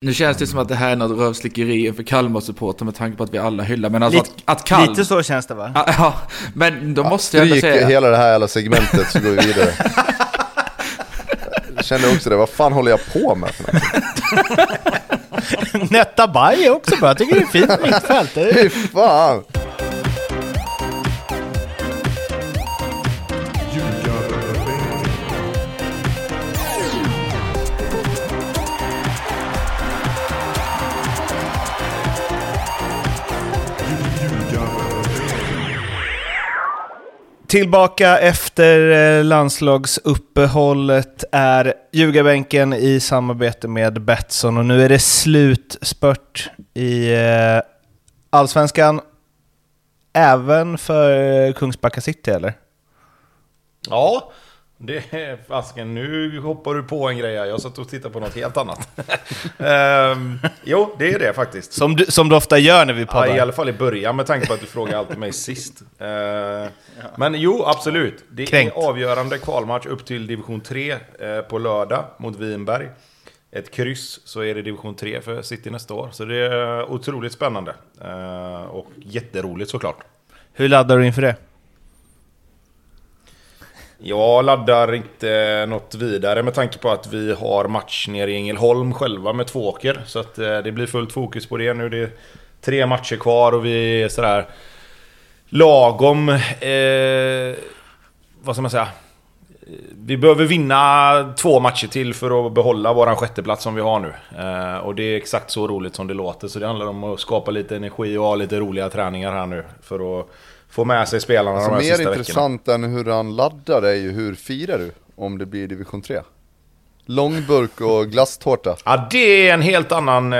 Nu känns det som att det här är något rövslickeri för Kalmar-supporter med tanke på att vi alla hyllar. Men alltså Lite- att, att Kalmar... Lite så känns det va? Ja, Ja, men då måste jag ändå säga... hela det här jävla segmentet så går vi vidare. Jag kände också det, vad fan håller jag på med för något? Netta Baj är också bra, jag tycker det är fint mittfält. Fy fan! Tillbaka efter eh, landslagsuppehållet är ljugarbänken i samarbete med Betsson och nu är det slutspurt i eh, Allsvenskan. Även för eh, Kungsbacka City eller? Ja, det är fasken. Nu hoppar du på en grej här. Jag satt och tittade på något helt annat. Ehm, jo, det är det faktiskt. Som du, som du ofta gör när vi Ja, poddar. I alla fall i början med tanke på att du frågar alltid mig sist. Eh, Men jo, absolut. Det Kränkt. är avgörande kvalmatch upp till division 3 eh, på lördag mot Vinberg. Ett kryss så är det division 3 för City nästa år. Så det är otroligt spännande. Eh, Och jätteroligt såklart. Hur laddar du inför det? Jag laddar inte något vidare med tanke på att vi har match nere i Ängelholm själva med två åker. Så att eh, det blir fullt fokus på det nu. Det är tre matcher kvar och vi är sådär lagom... Eh, vad ska man säga? Vi behöver vinna två matcher till för att behålla våran sjätteplats som vi har nu. Eh, och det är exakt så roligt som det låter. Så det handlar om att skapa lite energi och ha lite roliga träningar här nu. För att få med sig spelarna Alltså de här mer sista veckorna. intressant än hur han laddar är ju hur firar du om det blir division 3? Långburk och glasstårta. Ja, det är en helt annan... eh,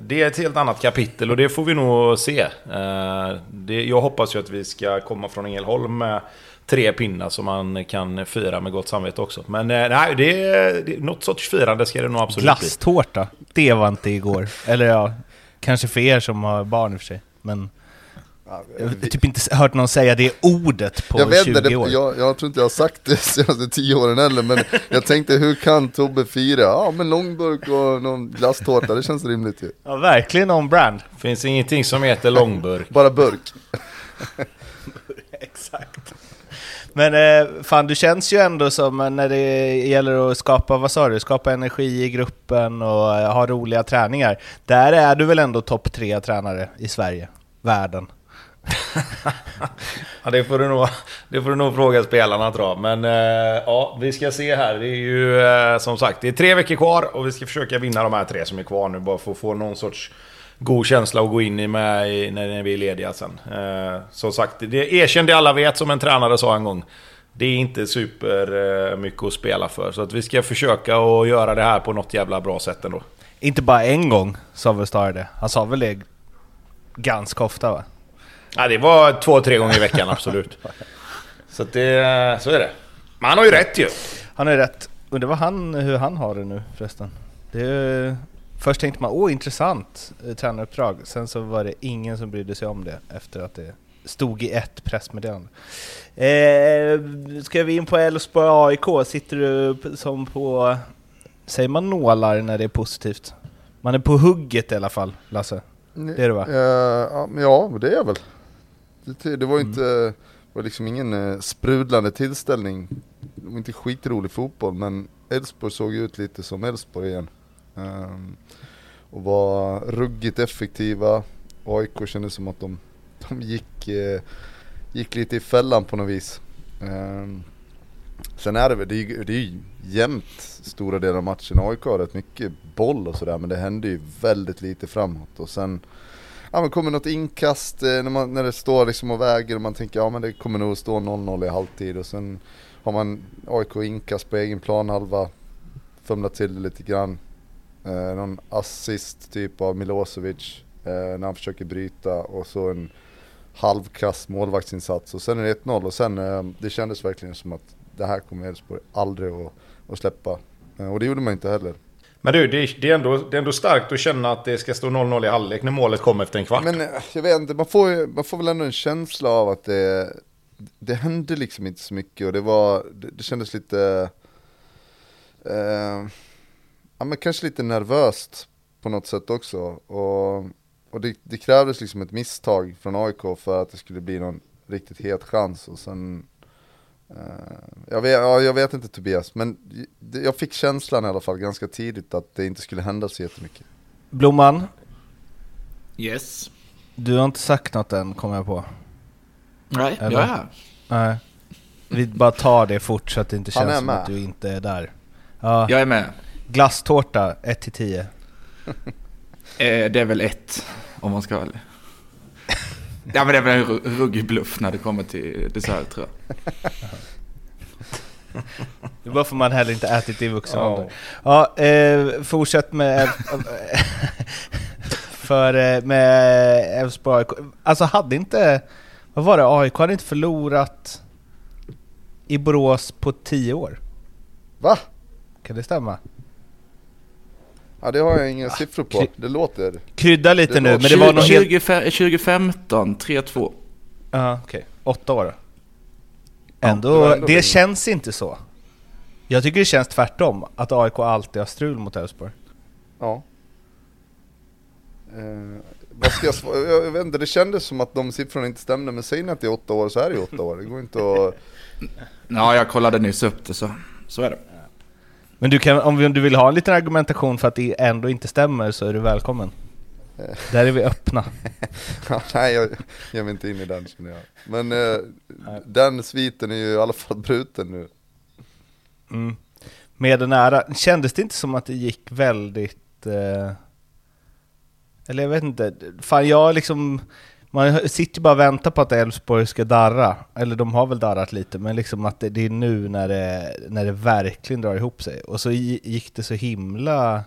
Det är ett helt annat kapitel och det får vi nog se. Eh, jag hoppas ju att vi ska komma från Ängelholm med tre pinnar som man kan fira med gott samvete också. Men eh, nej, det är, det är något sorts firande ska det nog absolut bli. Glasstårta, det var inte igår. Eller ja, kanske för er som har barn i och för sig. Men jag har typ inte hört någon säga det ordet på jag vet 20 inte, det, år. jag, jag tror inte jag har sagt det de senaste tio åren heller, men jag tänkte hur kan Tobbe fira? Ja men långburk och någon glasstårta, det känns rimligt ju. Ja, verkligen on brand. Finns ingenting som heter långburk. Bara burk. Exakt. Men eh, fan, du känns ju ändå som eh, när det gäller att skapa, vad sa du, skapa energi i gruppen och eh, ha roliga träningar. Där är du väl ändå topp tre tränare i Sverige, världen. Ja, det, får du nog, det får du nog fråga spelarna tror jag. Men eh, ja, vi ska se här. Det är ju eh, som sagt, det är tre veckor kvar och vi ska försöka vinna de här tre som är kvar nu. Bara för att få någon sorts god känsla att gå in i med i, när vi är lediga sen. Eh, som sagt, det erkänn det alla vet som en tränare sa en gång. Det är inte super eh, mycket att spela för. Så att vi ska försöka att göra det här på något jävla bra sätt ändå. Inte bara en gång sa väl Star det. Han sa väl det ganska ofta va? Ja, det var två, tre gånger i veckan, absolut. Så det, så är det. Men han har ju rätt ju. Han är rätt. Undrar vad han, hur han har det nu förresten. Det är, först tänkte man åh intressant eh, tränaruppdrag. Sen så var det ingen som brydde sig om det efter att det stod i ett pressmeddelande. Eh, ska vi in på Elfsborg AIK? Sitter du som på, säger man nålar när det är positivt? Man är på hugget i alla fall, Lasse. Det är det va? Eh, ja, men ja, det är jag väl. Det, var ju inte, det var liksom ingen eh, sprudlande tillställning. Det var inte skitrolig fotboll, men Elfsborg såg ut lite som Elfsborg igen. Ehm, och var ruggigt effektiva. AIK kändes som att de, de gick, eh, gick lite i fällan på något vis. Ehm, sen är det väl, det är ju jämnt stora delar av matchen. AIK har rätt mycket boll och sådär men det hände ju väldigt lite framåt. Och sen ja, men kommer något inkast eh, när, man, när det står liksom och väger och man tänker ja men det kommer nog stå 0-0 i halvtid. Och sen har man AIK inkast på egen planhalva, fumlat till det lite grann. Eh, någon assist typ av Milosevic eh, när han försöker bryta och så en halvkass målvaktsinsats och sen är det 1-0 och sen eh, det kändes verkligen som att det här kommer Elfsborg aldrig att, att släppa. Eh, och det gjorde man inte heller. Men du, det är, det, är ändå, det är ändå starkt att känna att det ska stå 0-0 i halvlek när målet kommer efter en kvart. Men eh, jag vet inte, man får, man får väl ändå en känsla av att det, det hände liksom inte så mycket och det var, det, det kändes lite, eh, ja men kanske lite nervöst på något sätt också. Och, och det, det krävdes liksom ett misstag från AIK för att det skulle bli någon riktigt het chans. Och sen, jag, vet, ja, jag vet inte Tobias, men jag fick känslan i alla fall ganska tidigt att det inte skulle hända så jättemycket. Blomman, Yes. du har inte sagt något än kommer jag på. Nej, Eller? jag är här. Nej. Vi bara tar det fort så att det inte Han känns som att du inte är där. Ja. Jag är med. Glasstårta 1 till 10. Eh, det är väl ett, om man ska vara ärlig. Ja men det är väl en ru- ruggig bluff när det kommer till dessert tror jag. Det var för man heller inte ätit i vuxen Ja. ålder. Ja, eh, fortsätt med... för eh, med Elfsborg AIK. Alltså hade inte... Vad var det? AIK hade inte förlorat i Borås på 10 år. Va? Kan det stämma? Ja det har jag inga siffror på, det låter... Krydda lite Det nu, men det var helt... 20, 2015, 3-2. Ja, okej. Åtta år. Ja, Ändå, det var det, ändå länge. känns inte så. Jag tycker det känns tvärtom, att AIK alltid har strul mot Elfsborg. Ja. Eh, vad ska jag svara? Jag, vet inte, det kändes som att de siffrorna inte stämde, men säg att det är åtta år så är det ju åtta år. Det går inte att... Ja, jag kollade nyss upp det så, så är det. Men du kan, om du vill ha en liten argumentation för att det ändå inte stämmer så är du välkommen. Eh. Där är vi öppna. Ja, Nej, jag ger mig inte in i den känner jag. Men eh, den sviten är ju i alla fall bruten nu. Mm. Med den nära. Kändes det inte som att det gick väldigt... Eh, eller jag vet inte. Fan jag liksom... Man sitter ju bara och väntar på att Elfsborg ska darra. Eller de har väl darrat lite, men liksom att det, det är nu när det, när det verkligen drar ihop sig. Och så gi- gick det så himla...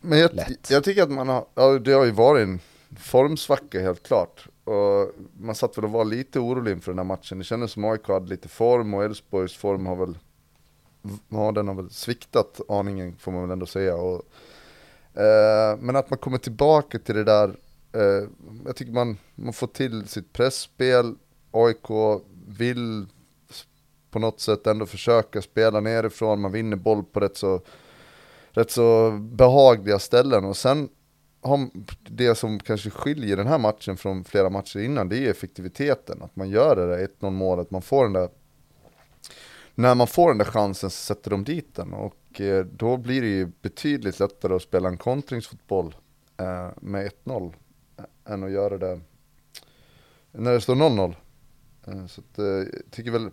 Men jag, Lätt. jag tycker att man har, ja, det har ju varit en formsvacka helt klart. Och man satt väl och var lite orolig inför den här matchen. Det kändes som AIK hade lite form och Elfsborgs form har väl, ja den har väl sviktat aningen får man väl ändå säga. Och, eh, men att man kommer tillbaka till det där, eh, jag tycker man, man får till sitt pressspel, AIK vill på något sätt ändå försöka spela nerifrån, man vinner boll på rätt så rätt så behagliga ställen. Och sen har det som kanske skiljer den här matchen från flera matcher innan det är effektiviteten, att man gör det där 1-0 målet, man får den där när man får den där chansen så sätter de dit den. Och eh, då blir det ju betydligt lättare att spela en kontringsfotboll eh, med 1-0 än att göra det när det står 0-0. Eh, så att, eh, jag tycker väl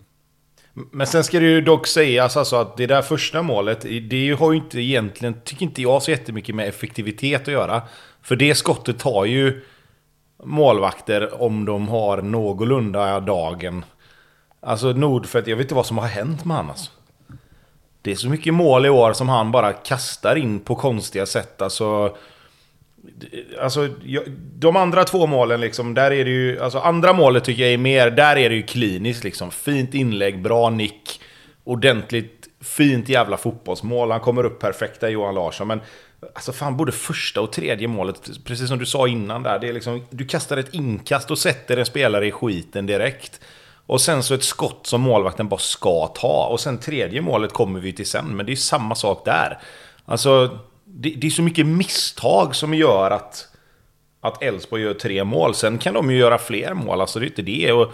Men sen ska det ju dock sägas alltså att det där första målet, det har ju inte egentligen, tycker inte jag, så jättemycket med effektivitet att göra. För det skottet tar ju målvakter om de har någorlunda dagen. Alltså Nordfeldt, jag vet inte vad som har hänt med han alltså. Det är så mycket mål i år som han bara kastar in på konstiga sätt. Alltså, alltså de andra två målen liksom, där är det ju... Alltså andra målet tycker jag är mer, där är det ju kliniskt liksom. Fint inlägg, bra nick, ordentligt fint jävla fotbollsmål. Han kommer upp perfekta Johan Larsson, men... Alltså fan, både första och tredje målet, precis som du sa innan där, det är liksom... Du kastar ett inkast och sätter en spelare i skiten direkt. Och sen så ett skott som målvakten bara ska ta. Och sen tredje målet kommer vi till sen, men det är samma sak där. Alltså, det, det är så mycket misstag som gör att att Elfsborg gör tre mål. Sen kan de ju göra fler mål, alltså det är inte det. Och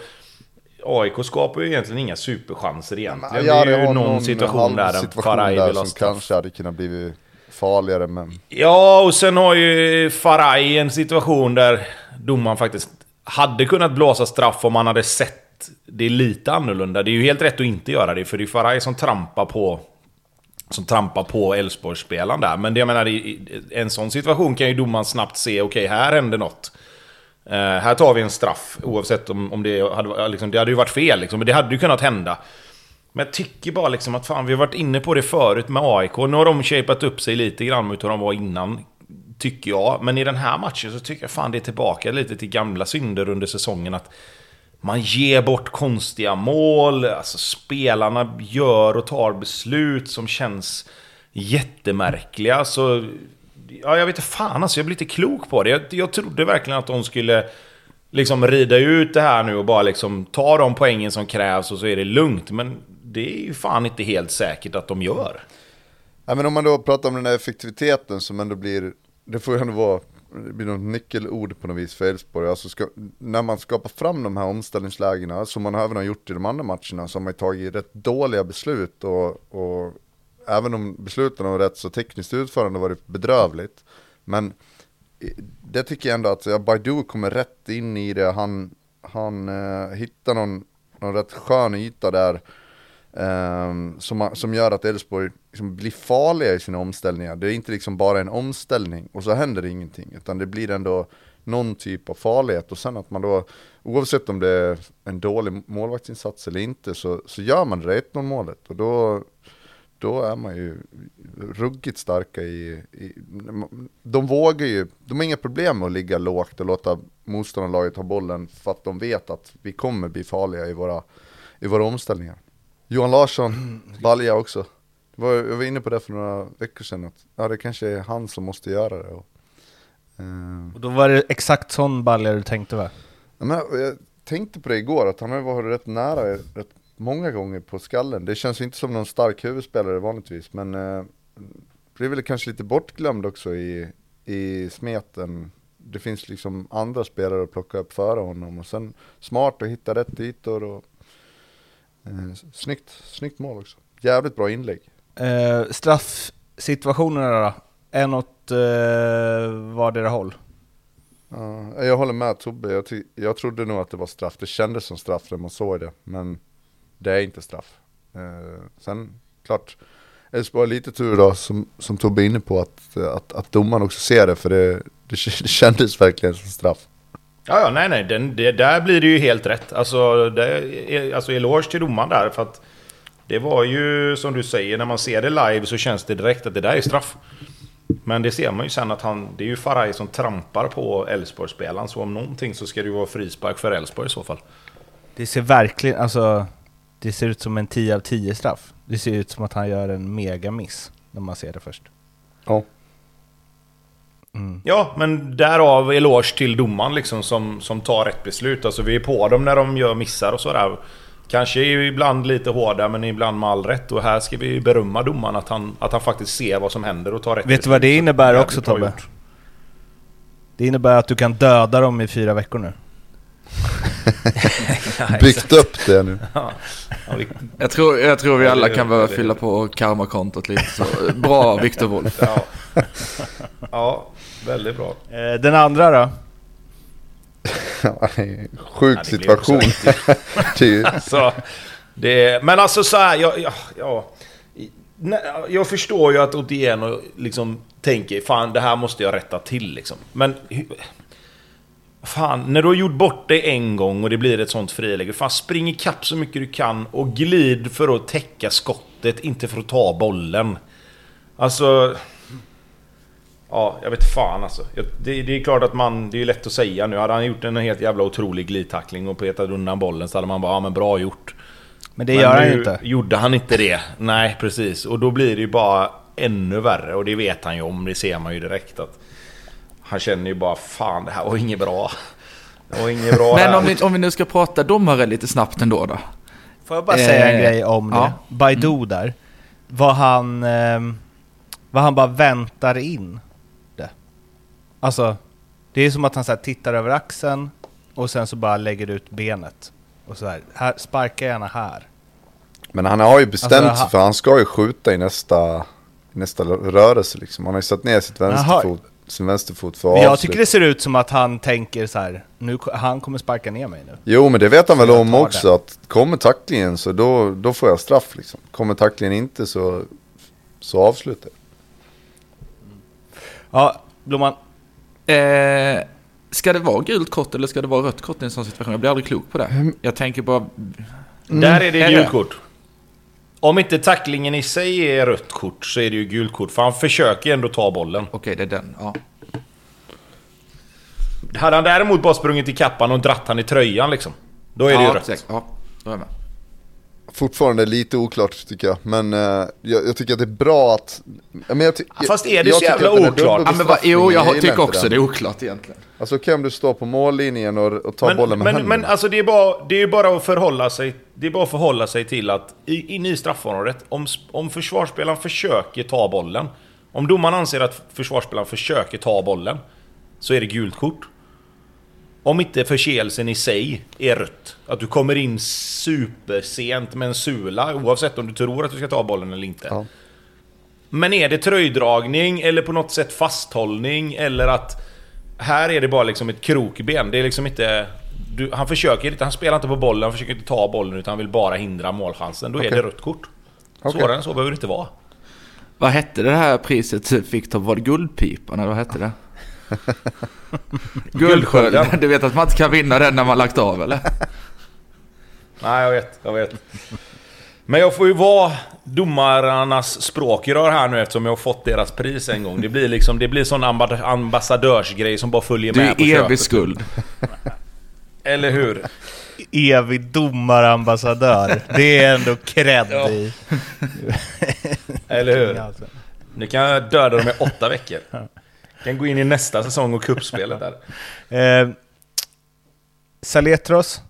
AIK skapar ju egentligen inga superchanser egentligen. Ja, det är ju har någon, situation där en Faraj vill ha straff. kanske hade kunnat bli farligare men Ja, och sen har ju Faraj en situation där domaren faktiskt hade kunnat blåsa straff om man hade sett det lite annorlunda. Det är ju helt rätt att inte göra det, för det är Faraj som trampar på som trampar på Elfsborgsspelaren där. Men det, jag menar, i en sån situation kan ju domaren snabbt se, okej, här hände något. Uh, här tar vi en straff, oavsett om, om det hade, liksom, det hade ju varit fel, liksom, men det hade ju kunnat hända. Men jag tycker bara liksom att fan, vi har varit inne på det förut med AIK. Nu har de shapat upp sig lite grann mot hur de var innan. Tycker jag. Men i den här matchen så tycker jag fan det är tillbaka lite till gamla synder under säsongen. Att man ger bort konstiga mål. Alltså spelarna gör och tar beslut som känns jättemärkliga. Så... Ja, jag vet inte fan alltså, jag blir inte klok på det. Jag, jag trodde verkligen att de skulle liksom rida ut det här nu och bara liksom ta de poängen som krävs och så är det lugnt. Men det är ju fan inte helt säkert att de gör. Ja, men om man då pratar om den här effektiviteten som ändå blir det får ju ändå vara, det blir något nyckelord på något vis för Elfsborg. Alltså ska, när man skapar fram de här omställningslägena, som man även har gjort i de andra matcherna, så har man ju tagit rätt dåliga beslut och, och även om besluten har rätt så tekniskt utförande varit bedrövligt. Men det tycker jag ändå att ja, Baidu kommer rätt in i det, han, han eh, hittar någon, någon rätt skön yta där. Um, som, som gör att Elfsborg liksom blir farliga i sina omställningar. Det är inte liksom bara en omställning och så händer det ingenting. Utan det blir ändå någon typ av farlighet. Och sen att man då, oavsett om det är en dålig målvaktsinsats eller inte, så, så gör man det 1-0 målet. Och då, då är man ju ruggigt starka i, i, De vågar ju, de har inga problem med att ligga lågt och låta motståndarlaget ha bollen för att de vet att vi kommer bli farliga i våra, i våra omställningar. Johan Larsson, balja också. jag var inne på det för några veckor sedan, att ja, det kanske är han som måste göra det. Och, eh. och då var det exakt sån balja du tänkte va? Ja, men jag tänkte på det igår, att han har varit rätt nära rätt många gånger på skallen. Det känns inte som någon stark huvudspelare vanligtvis, men eh, det är väl kanske lite bortglömd också i, i smeten. Det finns liksom andra spelare att plocka upp före honom och sen smart att hitta rätt ytor och snyggt, snyggt mål också. Jävligt bra inlägg. Eh, straffsituationerna då? En åt eh, vardera håll? Uh, jag håller med Tobbe, jag, jag trodde nog att det var straff. Det kändes som straff när man såg det, men det är inte straff. Eh, sen, klart, Elfsborg har lite tur då, som, som Tobbe är inne på, att, att, att domaren också ser det, för det, det, det kändes verkligen som straff. Ja, ja, nej, nej, den, det, där blir det ju helt rätt. Alltså, det, alltså eloge till domaren där, för att det var ju som du säger, när man ser det live så känns det direkt att det där är straff. Men det ser man ju sen att han, det är ju Faraj som trampar på Elfsborgsspelaren, så om någonting så ska det ju vara frispark för Elfsborg i så fall. Det ser verkligen, alltså det ser ut som en 10 av 10 straff. Det ser ut som att han gör en megamiss när man ser det först. Ja. Mm. Ja, men därav eloge till domaren liksom som, som tar rätt beslut. Alltså vi är på dem när de gör missar och sådär. Kanske ibland lite hårda men ibland med all rätt. Och här ska vi berömma domaren att han, att han faktiskt ser vad som händer och tar rätt Vet beslut. du vad det innebär också Tobbe? Det innebär att du kan döda dem i fyra veckor nu. Byggt upp det nu. jag, tror, jag tror vi alla kan börja fylla på karma-kontot lite så. Bra Viktor Wolf. Ja. ja, väldigt bra. Eh, den andra då? Sjuk ja, situation. alltså, det, men alltså så här, jag, jag, ja, jag förstår ju att Otieno liksom tänker fan det här måste jag rätta till liksom. Men Fan, när du har gjort bort det en gång och det blir ett sånt friläge, fan spring ikapp så mycket du kan och glid för att täcka skottet, inte för att ta bollen. Alltså... Ja, jag vet fan alltså. Det, det är klart att man... Det är lätt att säga nu. Hade han gjort en helt jävla otrolig glidtackling och petat undan bollen så hade man bara ja men bra gjort. Men det gör han ju inte. gjorde han inte det. Nej, precis. Och då blir det ju bara ännu värre. Och det vet han ju om. Det ser man ju direkt att... Han känner ju bara fan det här var inget bra. Det var inget bra Men om vi, om vi nu ska prata domare lite snabbt ändå då. Får jag bara eh, säga en grej om ja. det? Baidu mm. där. Vad han, eh, vad han bara väntar in det. Alltså, det är som att han så tittar över axeln och sen så bara lägger ut benet. Och så här, här sparka gärna här. Men han har ju bestämt alltså, sig för han ska ju skjuta i nästa, nästa rörelse liksom. Han har ju satt ner sitt vänsterfot sin vänsterfot för att Jag tycker det ser ut som att han tänker så här, nu, han kommer sparka ner mig nu. Jo men det vet han väl om också, det. att kommer tacklingen så då, då får jag straff liksom. Kommer tacklingen inte så, så avslutar Ja, Blomman. Eh, ska det vara gult kort eller ska det vara rött kort i en sån situation? Jag blir aldrig klok på det. Mm. Jag tänker bara... Mm. Där är det gult kort. Om inte tacklingen i sig är rött kort så är det ju gult kort. För han försöker ju ändå ta bollen. Okej, det är den. Ja. Hade han däremot bara sprungit i kappan och dratt han i tröjan liksom. Då är det ju rött. Exakt. Ja, då är jag med. Fortfarande lite oklart tycker jag, men uh, jag, jag, tycker att det är bra att... Men jag ja, fast är det så jävla oklart? Ja, men va, jo, jag tycker också det. det är oklart egentligen. Alltså kan du stå på mållinjen och, och ta men, bollen med men, händerna? Men alltså det är bara, det är bara att förhålla sig, det är bara att förhålla sig till att inne i straffområdet, om, om försvarsspelaren försöker ta bollen Om domaren anser att försvarsspelaren försöker ta bollen, så är det gult kort. Om inte förseelsen i sig är rött, att du kommer in supersent med en sula, oavsett om du tror att du ska ta bollen eller inte. Ja. Men är det tröjdragning eller på något sätt fasthållning eller att här är det bara liksom ett krokben. Det är liksom inte... Du, han försöker inte, han spelar inte på bollen, han försöker inte ta bollen utan han vill bara hindra målchansen. Då är Okej. det rött kort. Okej. Svårare än så behöver det inte vara. Vad hette det här priset fick Var det Guldpipan eller vad hette det? Guldskölden. Du vet att man inte kan vinna den när man lagt av eller? Nej, jag vet, jag vet. Men jag får ju vara domarnas språkrör här nu eftersom jag har fått deras pris en gång. Det blir liksom, det blir sån amba- ambassadörsgrej som bara följer Du med på är köpet. evig skuld. Eller hur? Evig domarambassadör. Det är ändå cred Ja. i. Eller hur? Nu kan jag döda dem i åtta veckor. Kan gå in i nästa säsong och kuppspelet där. Eh, Saletros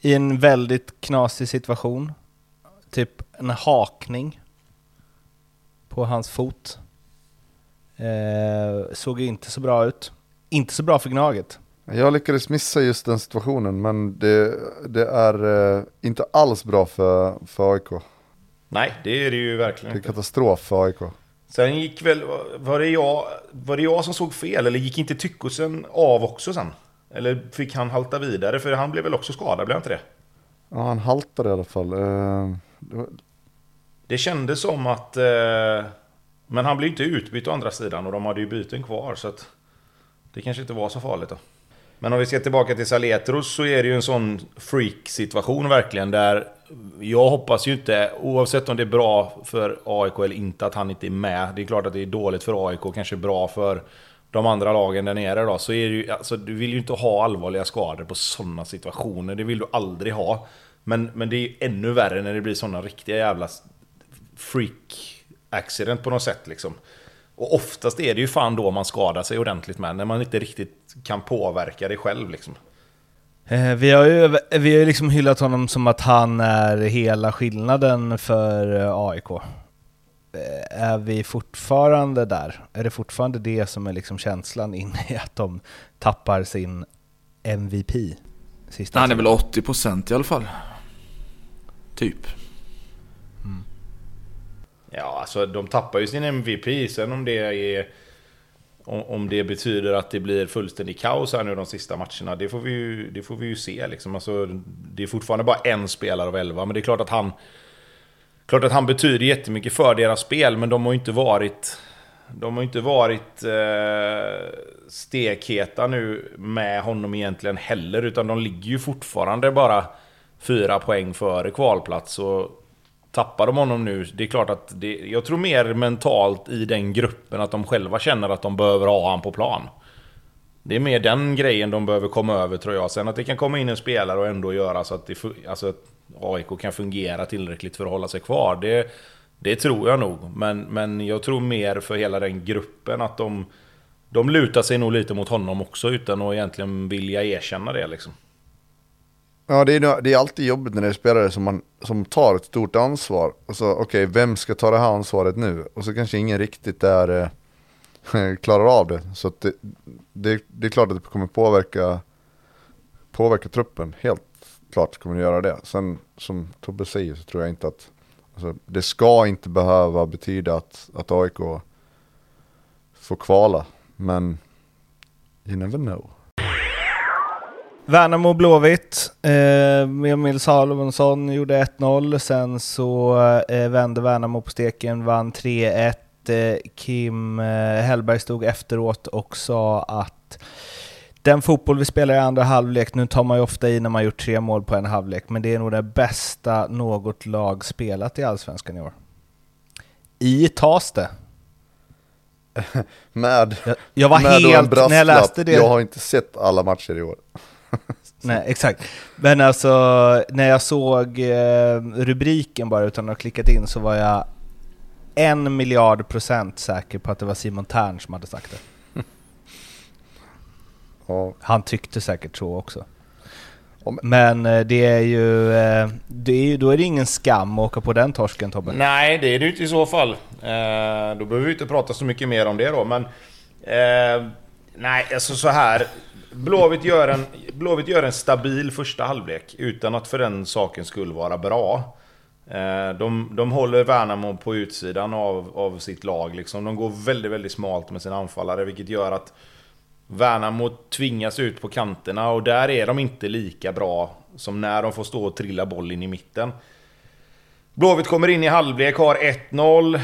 i en väldigt knasig situation. Typ en hakning på hans fot. Eh, såg ju inte så bra ut. Inte så bra för Gnaget. Jag lyckades missa just den situationen men det, det är eh, inte alls bra för, för AIK. Nej, det är det ju Det verkligen är inte. katastrof för AIK. Sen gick väl... Var det, jag, var det jag som såg fel? Eller gick inte Tyckosen av också sen? Eller fick han halta vidare? För han blev väl också skadad, blev han inte det? Ja, han haltade i alla fall. Eh, det var- Det kändes som att... Eh, men han blev inte utbytt å andra sidan och de hade ju byten kvar så att... Det kanske inte var så farligt då. Men om vi ska tillbaka till Saletros så är det ju en sån freak-situation verkligen där... Jag hoppas ju inte, oavsett om det är bra för AIK eller inte, att han inte är med. Det är klart att det är dåligt för AIK, kanske bra för de andra lagen där nere då. Så är det ju, alltså, du vill ju inte ha allvarliga skador på sådana situationer. Det vill du aldrig ha. Men, men det är ju ännu värre när det blir sådana riktiga jävla freak accident på något sätt liksom. Och oftast är det ju fan då man skadar sig ordentligt med, när man inte riktigt kan påverka det själv liksom. Eh, vi har ju vi har ju liksom hyllat honom som att han är hela skillnaden för eh, AIK. Eh, är vi fortfarande där? Är det fortfarande det som är liksom känslan in i att de tappar sin MVP? Sista Han är väl 80% i alla fall. Typ. Ja, alltså de tappar ju sin MVP, sen om det är... Om, det betyder att det blir fullständig kaos här nu de sista matcherna, det får vi ju, det får vi ju se liksom. Alltså, det är fortfarande bara en spelare av elva, men det är klart att han... Klart att han betyder jättemycket för deras spel, men de har ju inte varit... De har inte varit eh, stekheta nu med honom egentligen heller, utan de ligger ju fortfarande bara fyra poäng före kvalplats. Och tappar de honom nu, det är klart att det, jag tror mer mentalt i den gruppen att de själva känner att de behöver ha han på plan. Det är mer den grejen de behöver komma över tror jag. Sen att det kan komma in en spelare och ändå göra så att, det, alltså att AIK kan fungera tillräckligt för att hålla sig kvar. Det, det tror jag nog. Men, men jag tror mer för hela den gruppen att de, de lutar sig nog lite mot honom också utan att egentligen vilja erkänna det liksom. Ja, det är, det är alltid jobbigt när det är spelare som, man, som tar ett stort ansvar. Och så, okej, vem ska ta det här ansvaret nu? Och så kanske ingen riktigt är, eh, klarar av det. Så att det, det, det är klart att det kommer påverka, påverka truppen. Helt klart kommer det göra det. Sen som Tobbe säger så tror jag inte att alltså, det ska inte behöva betyda att, att AIK får kvala. Men you never know. Värnamo Blåvitt. Eh, Emil Salomonsson gjorde 1-0, sen så eh, vände Värnamo på steken, vann 3-1. Eh, Kim eh, Hellberg stod efteråt och sa att den fotboll vi spelar i andra halvlek, nu tar man ju ofta i när man gjort tre mål på en halvlek, men det är nog det bästa något lag spelat i Allsvenskan i år. I tas det. Med, Jag, jag var med en helt, när brasklapp, jag läste det... jag har inte sett alla matcher i år. Nej, exakt. Men alltså, när jag såg eh, rubriken bara utan att ha klickat in så var jag en miljard procent säker på att det var Simon Tern som hade sagt det. Ja, Han tyckte säkert så också. Men eh, det är ju, eh, det är ju, då är det ingen skam att åka på den torsken Tobbe. Nej, det är det ju inte i så fall. Då behöver vi inte prata så mycket mer om det då, men... Eh, nej, alltså så här. Blåvitt gör, en, Blåvitt gör en stabil första halvlek utan att för den saken skulle vara bra. Eh, de, de håller Värnamo på utsidan av, av sitt lag. Liksom. De går väldigt, väldigt smalt med sina anfallare, vilket gör att Värnamo tvingas ut på kanterna och där är de inte lika bra som när de får stå och trilla boll in i mitten. Blåvitt kommer in i halvlek, har 1-0.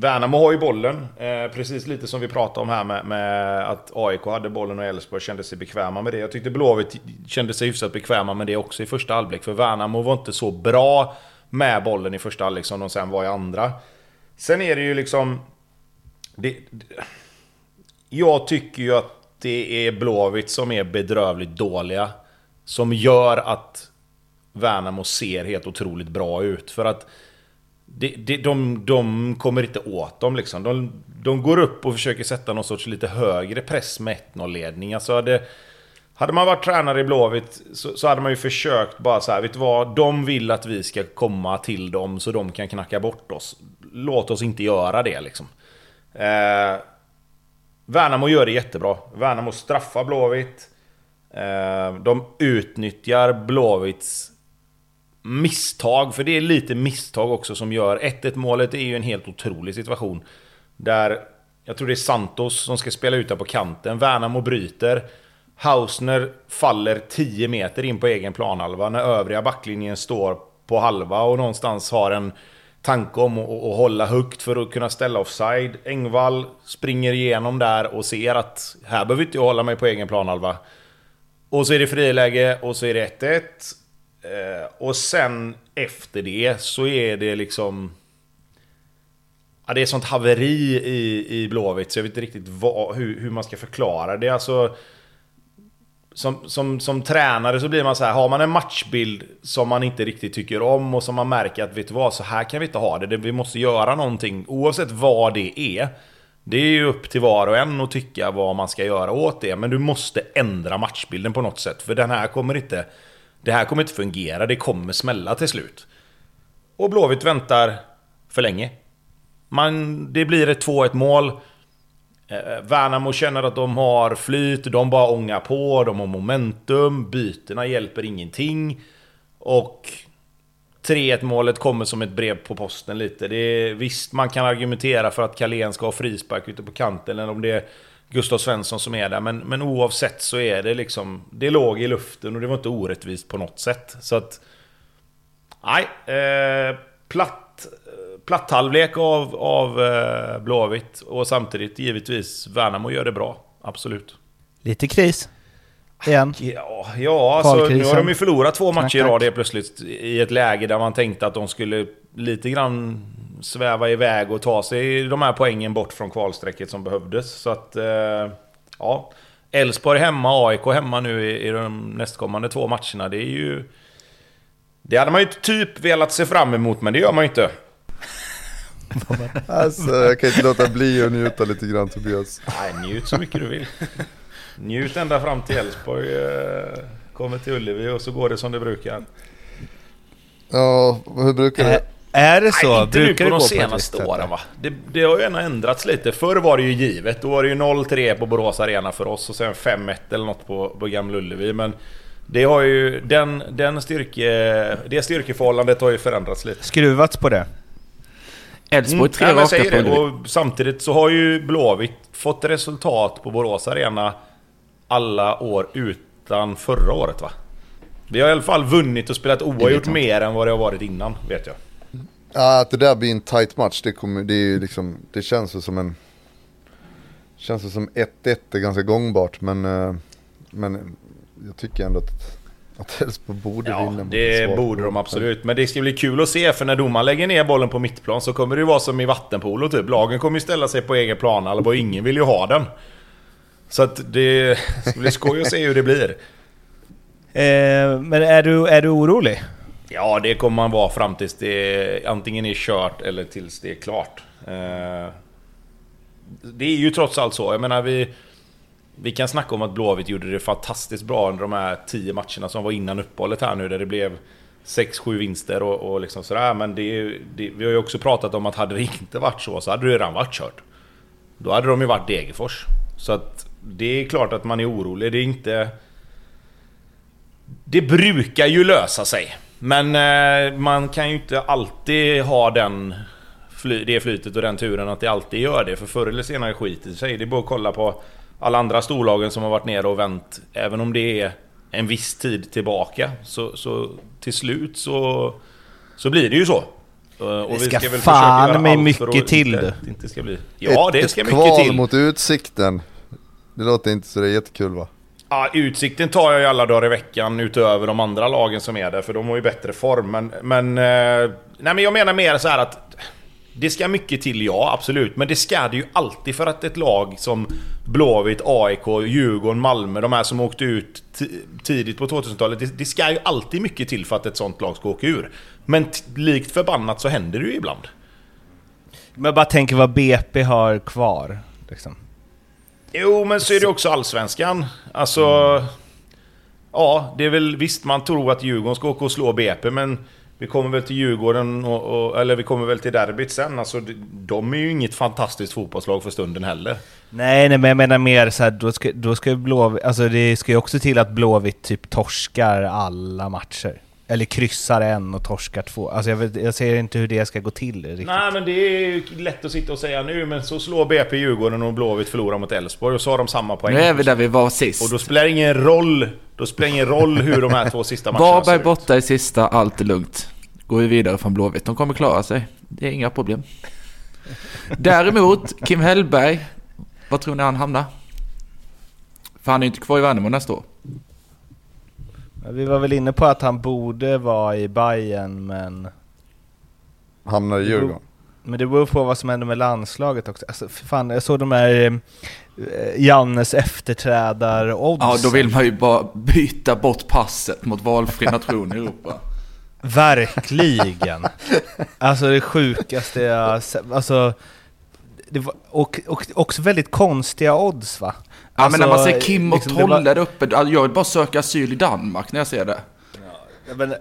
Värnamo har ju bollen, eh, precis lite som vi pratade om här med, med att AIK hade bollen och Elfsborg kände sig bekväma med det. Jag tyckte Blåvitt kände sig hyfsat bekväma med det också i första halvlek, för Värnamo var inte så bra med bollen i första halvlek som de sen var i andra. Sen är det ju liksom... Det, jag tycker ju att det är Blåvitt som är bedrövligt dåliga. Som gör att Värnamo ser helt otroligt bra ut. För att det, det, de, de kommer inte åt dem liksom. De, de går upp och försöker sätta någon sorts lite högre press med 1-0-ledning. Alltså hade, hade man varit tränare i Blåvitt så, så, hade man ju försökt bara så här, vet du vad? De vill att vi ska komma till dem så de kan knacka bort oss. Låt oss inte göra det liksom. Eh, Värnamo gör det jättebra. Värnamo straffar Blåvitt. Eh, de utnyttjar Blåvitts misstag, för det är lite misstag också som gör 1-1 målet är ju en helt otrolig situation. Där, jag tror det är Santos som ska spela ut på kanten. Värnamo bryter. Hausner faller 10 meter in på egen planhalva när övriga backlinjen står på halva och någonstans har en tanke om att, att hålla högt för att kunna ställa offside. Engvall springer igenom där och ser att här behöver inte jag hålla mig på egen planhalva. Och så är det friläge och så är det 1-1. Eh, och sen efter det så är det liksom... Ja, det är sånt haveri i, i Blåvitt så jag vet inte riktigt vad, hur, hur man ska förklara det. Alltså, som, som, som tränare så blir man så här, har man en matchbild som man inte riktigt tycker om och som man märker att vet du vad, så här kan vi inte ha det. Vi måste göra någonting oavsett vad det är. Det är ju upp till var och en att tycka vad man ska göra åt det. Men du måste ändra matchbilden på något sätt. För den här kommer inte... Det här kommer inte fungera, det kommer smälla till slut. Och Blåvitt väntar för länge. Man, det blir ett 2-1 mål. Eh, Värnamo känner att de har flyt, de bara ångar på, de har momentum, bytena hjälper ingenting. Och 3-1 målet kommer som ett brev på posten lite. Det är, visst, man kan argumentera för att Carlén ska ha frispark ute på kanten, eller om det är Gustav Svensson som är där. Men, men oavsett så är det liksom... Det låg i luften och det var inte orättvist på något sätt. Så att... Nej, eh, platt, platt halvlek av, av eh, Blåvitt. Och samtidigt givetvis Värnamo gör det bra. Absolut. Lite kris. Igen. Ja, ja alltså, nu har de ju förlorat två matcher i rad plötsligt. I ett läge där man tänkte att de skulle lite grann sväva iväg och ta sig de här poängen bort från kvalstrecket som behövdes. Så att, eh, ja. Elfsborg hemma, AIK hemma nu i, i de nästkommande två matcherna. Det är ju... Det hade man ju typ velat se fram emot, men det gör man ju inte. alltså, jag kan inte låta bli att njuta lite grann Tobias. Nej, njut så mycket du vill. Njut ända fram till Elfsborg eh, kommer till Ullevi och så går det som det brukar. Ja, hur brukar det? Är det så? Nej, inte Brukar nu på de senaste på åren va? Det, det har ju ändå ändrats lite. Förr var det ju givet. Då var det ju 0-3 på Borås Arena för oss och sen 5-1 eller något på, på Gamla Ullevi. Men det har ju... Den, den styrke, det styrkeförhållandet har ju förändrats lite. Skruvats på det? Elfsborg tre mm, raka på det. Och samtidigt så har ju Blåvitt fått resultat på Borås Arena alla år utan förra året va? Vi har i alla fall vunnit och spelat oavgjort mer än vad det har varit innan, vet jag. Ja, att det där blir en tight match, det, kommer, det, är ju liksom, det känns ju som en... Känns ju som 1-1 är ganska gångbart, men, eh, men jag tycker ändå att, att Elfsborg borde Ja, vinna. det borde de absolut. Men det ska bli kul att se, för när domaren lägger ner bollen på mittplan så kommer det ju vara som i vattenpolo typ. Lagen kommer ju ställa sig på egen plan, och ingen vill ju ha den. Så att det ska bli skoj att se hur det blir. Eh, men är du, är du orolig? Ja, det kommer man vara fram tills det antingen är kört eller tills det är klart. Eh, det är ju trots allt så. Jag menar, vi... vi kan snacka om att Blåvitt gjorde det fantastiskt bra under de här tio matcherna som var innan uppehållet här nu, där det blev 6-7 vinster och, och liksom sådär. Men det, det, vi har ju också pratat om att hade det inte varit så, så hade det redan varit kört. Då hade de ju varit Degerfors. Så att det är klart att man är orolig. Det är inte... Det brukar ju lösa sig. Men eh, man kan ju inte alltid ha den fly, det flytet och den turen att det alltid gör det. För förr eller senare skiter sig. Det är bara att kolla på alla andra storlagen som har varit nere och vänt. Även om det är en viss tid tillbaka. Så, så till slut så, så blir det ju så. Eh, Och Det ska väl försöka fan mig mycket till, inte, det inte ska bli... Ja, ett, det ska ett mycket kval till. mot Utsikten. Det låter inte så det är jättekul va? Ja, Utsikten tar jag ju alla dagar i veckan utöver de andra lagen som är där, för de har ju bättre form. Men, men, eh, nej, men jag menar mer så här att det ska mycket till, ja absolut. Men det ska det ju alltid för att ett lag som Blåvitt, AIK, Djurgården, Malmö, de här som åkte ut tidigt på 2000-talet. Det, det ska ju alltid mycket till för att ett sånt lag ska åka ur. Men likt förbannat så händer det ju ibland. Men jag bara tänker vad BP har kvar. Liksom. Jo, men så är det också Allsvenskan. Alltså... Ja, det är väl visst man tror att Djurgården ska åka och slå BP, men vi kommer väl till Djurgården och, och, eller vi kommer väl till derbyt sen. Alltså, de- är ju inget fantastiskt fotbollslag för stunden heller. Nej, nej, men jag menar mer så här, då ska, då ska ju Blåvitt, alltså det ska ju också till att Blåvitt typ torskar alla matcher. Eller kryssar en och torskar två. Alltså jag, vet, jag ser inte hur det ska gå till riktigt. Nej, men det är ju lätt att sitta och säga nu, men så slår BP Djurgården och Blåvitt förlorar mot Elfsborg och så har de samma poäng. Nu är vi där vi var sist. Och då spelar det ingen roll, då spelar ingen roll hur de här två sista matcherna ser ut. borta i sista, allt är lugnt. Går vi vidare från Blåvitt. De kommer klara sig. Det är inga problem. Däremot, Kim Hellberg. Vad tror ni han hamnar? För han är ju inte kvar i Värnamo nästa år. Vi var väl inne på att han borde vara i Bayern men... Hamnar i Djurgården. Men det beror på vad som händer med landslaget också. Alltså, fan, jag såg de här eh, Jannes efterträdar-odds. Ja, då vill man ju bara byta bort passet mot valfri nation i Europa. Verkligen! alltså det sjukaste jag sett. Alltså, det var, och, och också väldigt konstiga odds va? Ja, men när man ser Alltså, Kim och liksom, Tolle där uppe. alltså, Jag vill bara söka asyl i Danmark när jag ser det. Ja, Men,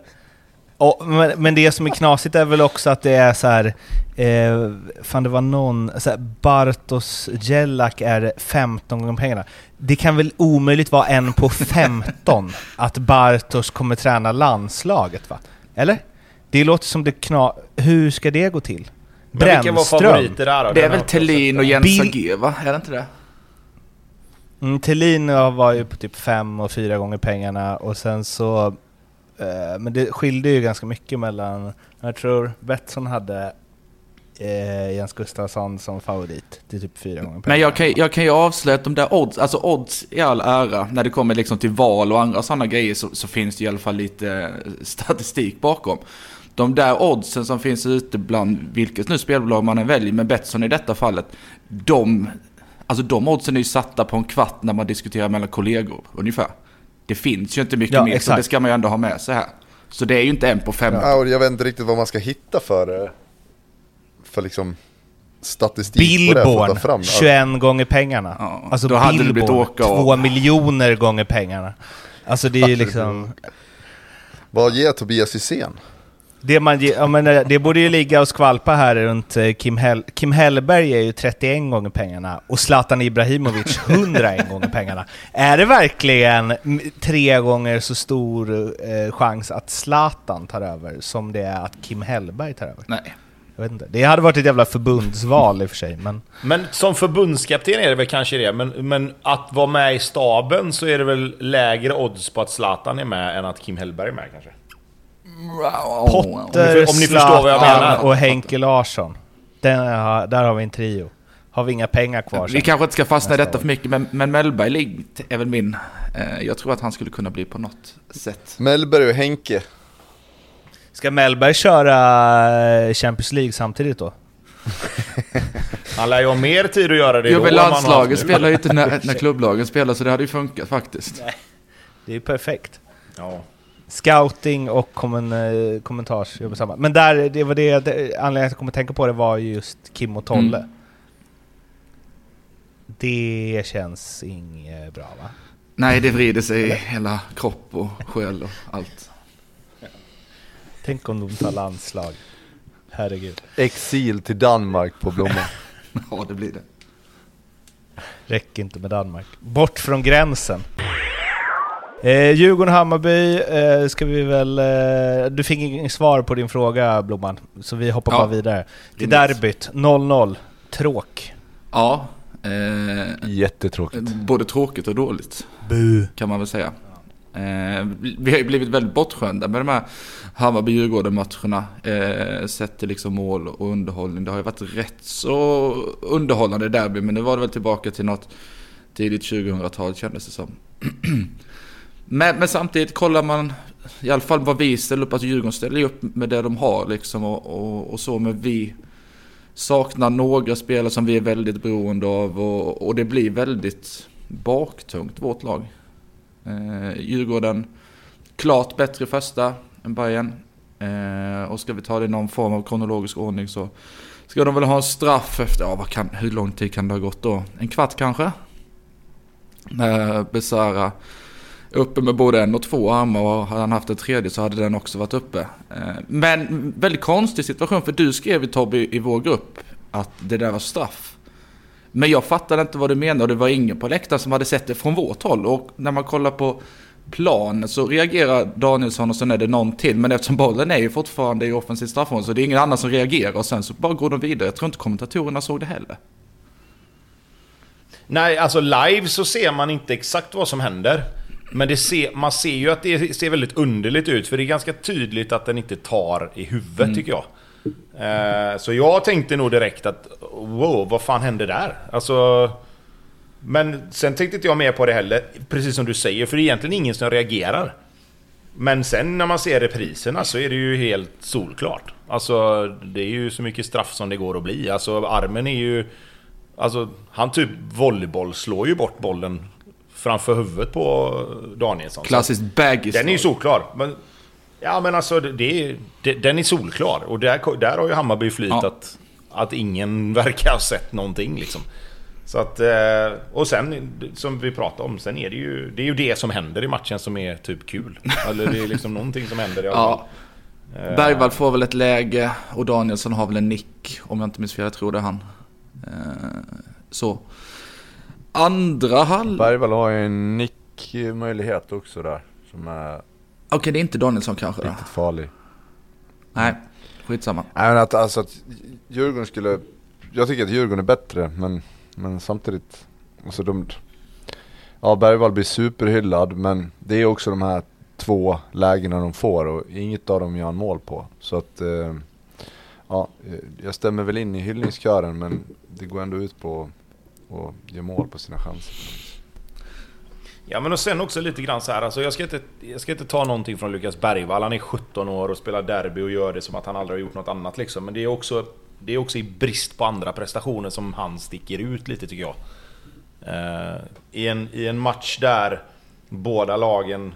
och, men, men det som är knasigt är väl också att det är så här. Eh, fan det var någon, så här, Bartos Jellak är 15 gånger pengarna. Det kan väl omöjligt vara en på 15 att Bartos kommer träna landslaget va? Eller? Det låter som det kna... Hur ska det gå till? Men vilka var Brännström. favoriter där då? Det är väl sett. och Jens Bil- Agé, va? Är det inte det? Mm, Thelin var ju på typ fem och fyra gånger pengarna och sen så... Eh, men det skilde ju ganska mycket mellan... Jag tror Betsson hade eh, Jens Gustafsson som favorit till typ fyra gånger pengarna. Men jag kan, jag kan ju avslöja att de där odds, alltså odds i all ära, när det kommer liksom till val och andra sådana grejer så, så finns det i alla fall lite eh, statistik bakom. De där oddsen som finns ute bland vilket nu spelbolag man än väljer, men Betsson i detta fallet, de, alltså de oddsen är ju satta på en kvart när man diskuterar mellan kollegor, ungefär. Det finns ju inte mycket Ja, mer, så exakt. det ska man ju ändå ha med sig här. Så det är ju inte en på fem. Ja, och jag vet inte riktigt vad man ska hitta för, eh, för liksom statistik på Billborn, fram. 21 gånger pengarna. Ja, alltså då hade det blivit Billborn, åka av. 2 miljoner gånger pengarna. Alltså det är ju liksom... Vad ger Tobias Hysén? Det, man, ja, men, eh, det borde ju ligga och skvalpa här runt eh, Kim, Hell, Kim Hellberg är ju 31 gånger pengarna och Zlatan Ibrahimovic 101 gånger pengarna. Är det verkligen tre gånger så stor eh, chans att Zlatan tar över som det är att Kim Hellberg tar över? Nej. Jag vet inte. Det hade varit ett jävla förbundsval i och för sig, men... Men som förbundskapten är det väl kanske det, men, men att vara med i staben så är det väl lägre odds på att Zlatan är med än att Kim Hellberg är med kanske? Potter, om ni förstår vad jag menar. och Henke Larsson. Den, har- där har vi en trio. Har vi inga pengar kvar Vi sen. kanske inte ska fastna i detta för mycket, men, men Mellberg är väl min. Eh, jag tror att han skulle kunna bli på något sätt. Mellberg och Henke. Ska Mellberg köra eh, Champions League samtidigt då? Han lär ju ha mer tid att göra det Jo, då men landslaget spelar ju inte när, när klubblagen spelar, så det hade ju funkat faktiskt. Det är ju perfekt. Ja. Scouting och kommen, eh, kommentars jobbar samma. Men där, det var det, det anledningen att jag kom att tänka på det var ju just Kim och Tolle. Mm. Det känns inget bra va? Nej, det vrider sig i hela kropp och själ och allt. Tänk om de tar landslag. Herregud. Exil till Danmark på Blomman. Ja, det blir det. Räcker inte med Danmark. Bort från gränsen. Eh, Djurgården-Hammarby eh, ska vi väl... Eh, du fick inget svar på din fråga Blomman, så vi hoppar Ja. bara vidare. Till derbyt, 0-0. Tråk. Ja, eh, Jättetråkigt. både tråkigt och dåligt. Bu. kan man väl säga. Eh, vi har ju blivit väldigt bortskämda med de här Hammarby-Djurgården-matcherna. Eh, sett till liksom mål och underhållning. Det har ju varit rätt så underhållande derby, men nu var det väl tillbaka till något tidigt 2000-tal kändes det som. men, men samtidigt kollar man i alla fall vad vi ställer upp, alltså Djurgården ställer ju upp med det de har liksom och, och, och så, men vi saknar några spelare som vi är väldigt beroende av och, och det blir väldigt baktungt vårt lag. Eh, Djurgården klart bättre första än Bayern. Eh, och ska vi ta det i någon form av kronologisk ordning så ska de väl ha en straff efter, ja vad kan, hur lång tid kan det ha gått då? En kvart kanske? När Besara uppe med både en och två armar och hade han haft en tredje så hade den också varit uppe. Eh, men väldigt konstig situation för du skrev ju Tobbe i vår grupp att det där var straff. Men jag fattade inte vad du menade och det var ingen på läktaren som hade sett det från vårt håll. Och när man kollar på planen så reagerar Danielsson och sen är det någon till. Men eftersom bollen är ju fortfarande i offensiv straffområde så det är ingen annan som reagerar och sen så bara går de vidare. Jag tror inte kommentatorerna såg det heller. Nej, alltså live så ser man inte exakt vad som händer. Men det ser, man ser ju att det ser väldigt underligt ut, för det är ganska tydligt att den inte tar i huvudet tycker jag. Eh, så jag tänkte nog direkt att wow, vad fan hände där? Alltså... Men sen tänkte inte jag mer på det heller, precis som du säger, för det är egentligen ingen som reagerar. Men sen när man ser repriserna så är det ju helt solklart. Alltså, det är ju så mycket straff som det går att bli. Alltså, armen är ju... Alltså, han typ volleyboll slår ju bort bollen framför huvudet på Danielsson. Klassiskt baggis. Den är ju solklar. Men, ja men alltså, det, det, den är solklar. Och där, där har ju Hammarby flyt Ja. att, att ingen verkar ha sett någonting liksom. Så att, eh, och sen, som vi pratade om, sen är det ju det, är ju det som händer i matchen som är typ kul. Eller det är liksom någonting som händer i alla fall. Ja. Bergvall får väl ett läge och Danielsson har väl en nick om jag inte minns fel. Jag tror det är han. Eh, Så. Andra halv... Bergvall har ju en nickmöjlighet också där. Som är Okej, det är inte Danielsson kanske då? riktigt farlig. Nej, skitsamma. Nej men att, alltså att Djurgården skulle... Jag tycker att Djurgården är bättre men, men samtidigt... Alltså de... Ja Bergvall blir superhyllad men det är också de här två lägena de får och inget av dem gör han mål på. Så att... Eh, ja, eh, jag stämmer väl in i hyllningskören men det går ändå ut på att och gör mål på sina chanser. Ja men och sen också lite grann så här, alltså jag ska, inte, jag ska inte ta någonting från Lukas Bergvall, han är 17 år och spelar derby och gör det som att han aldrig har gjort något annat liksom. Men det är också, det är också i brist på andra prestationer som han sticker ut lite tycker jag. Eh, i, en, I en match där båda lagen,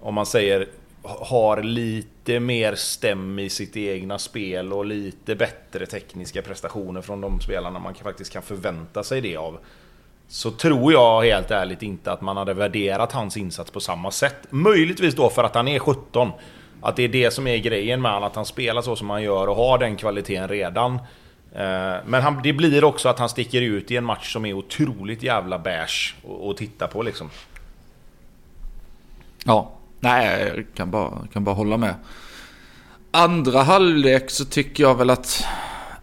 om man säger, har lite mer stäm i sitt egna spel och lite bättre tekniska prestationer från de spelarna man faktiskt kan förvänta sig det av. Så tror jag helt ärligt inte att man hade värderat hans insats på samma sätt. Möjligtvis då för att han är 17. Att det är det som är grejen med honom, att han spelar så som han gör och har den kvaliteten redan. Eh, men han, det blir också att han sticker ut i en match som är otroligt jävla beige att titta på liksom. Ja, nej, jag kan bara, kan bara hålla med. Andra halvlek så tycker jag väl att,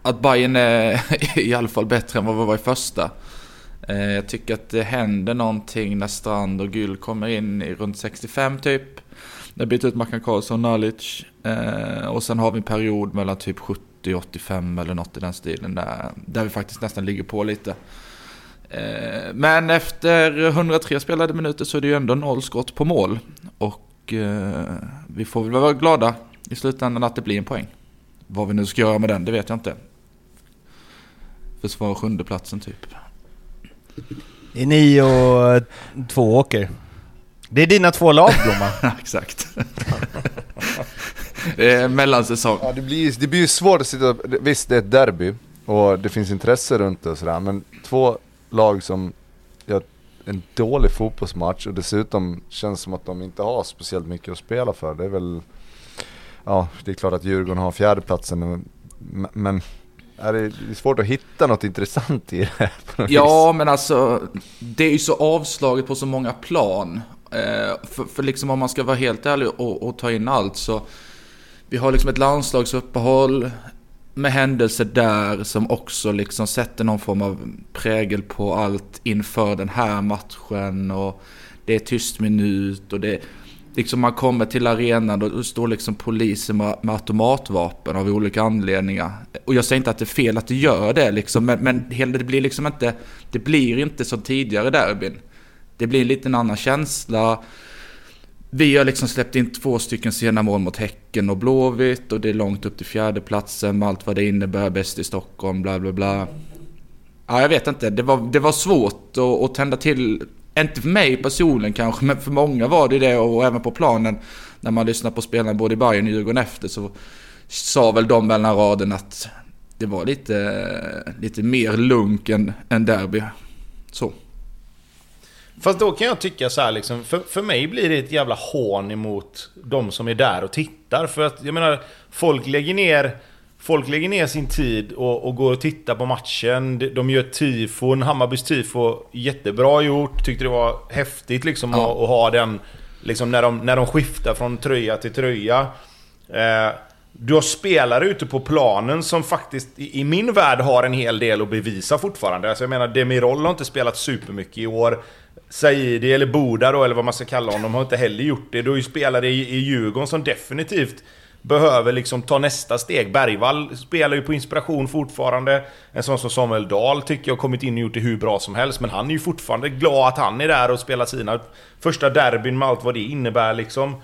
att Bayern är i alla fall bättre än vad vi var i första. Eh, jag tycker att det händer någonting när Strand och Gül kommer in i runt 65 typ. När byter ut Mackan Karlsson och Nalic. Eh, och sen har vi en period mellan typ 70 och 85 eller något i den stilen där, där vi faktiskt nästan ligger på lite. Eh, men efter 103 spelade minuter så är det ju ändå noll skott på mål. Och eh, vi får väl vara glada i slutändan att det blir en poäng. Vad vi nu ska göra med den, det vet jag inte. Försvara sjundeplatsen typ. Det är ni och eh, två åker. Det är dina två lag Blomman. Exakt. det är mellansäsong. Ja, det blir, det blir ju svårt att sitta... Visst, det är ett derby och det finns intresse runt det och sådär, men två lag som en dålig fotbollsmatch och dessutom känns som att de inte har speciellt mycket att spela för. Det är väl, ja det är klart att Djurgården har fjärdeplatsen men är det, är svårt att hitta något intressant i det här på Ja, vis. men alltså det är ju så avslaget på så många plan. Eh, för, för liksom om man ska vara helt ärlig och, och ta in allt så vi har liksom ett landslagsuppehåll med händelser där som också liksom sätter någon form av prägel på allt inför den här matchen och det är tyst minut och det liksom man kommer till arenan och då står liksom polisen med, med automatvapen av olika anledningar. Och jag säger inte att det är fel att det gör det liksom, men, men det blir liksom inte, det blir inte som tidigare derbyn. Det blir en liten annan känsla. Vi har liksom släppt in två stycken sena mål mot Häcken och Blåvitt och det är långt upp till fjärdeplatsen med allt vad det innebär, bäst i Stockholm, bla bla bla. Ja, jag vet inte. Det var, det var svårt att, att tända till inte för mig personligen kanske, men för många var det det och även på planen när man lyssnar på spelarna både i Bayern och Djurgården efter så sa väl de mellan raden att det var lite, lite mer lunk än, än derby. Så. Fast då kan jag tycka så här liksom, för, för mig blir det ett jävla hån emot de som är där och tittar. För att jag menar, folk lägger ner Folk lägger ner sin tid och, och går och tittar på matchen. De, gör tifon. Hammarbys tifo, jättebra gjort. Tyckte det var häftigt liksom ja. att, att, ha den... Liksom när de, när de skiftar från tröja till tröja. Eh, du har spelare ute på planen som faktiskt i, i min värld har en hel del att bevisa fortfarande. Alltså jag menar, Demirol har inte spelat supermycket i år. Saidi eller Boda då, eller vad man ska kalla honom, har inte heller gjort det. Du har ju spelare i, i Djurgården som definitivt behöver liksom ta nästa steg. Bergvall spelar ju på inspiration fortfarande. En sån som Samuel Dahl tycker jag har kommit in och gjort det hur bra som helst. Men han är ju fortfarande glad att han är där och spelar sina första derbyn med allt vad det innebär liksom.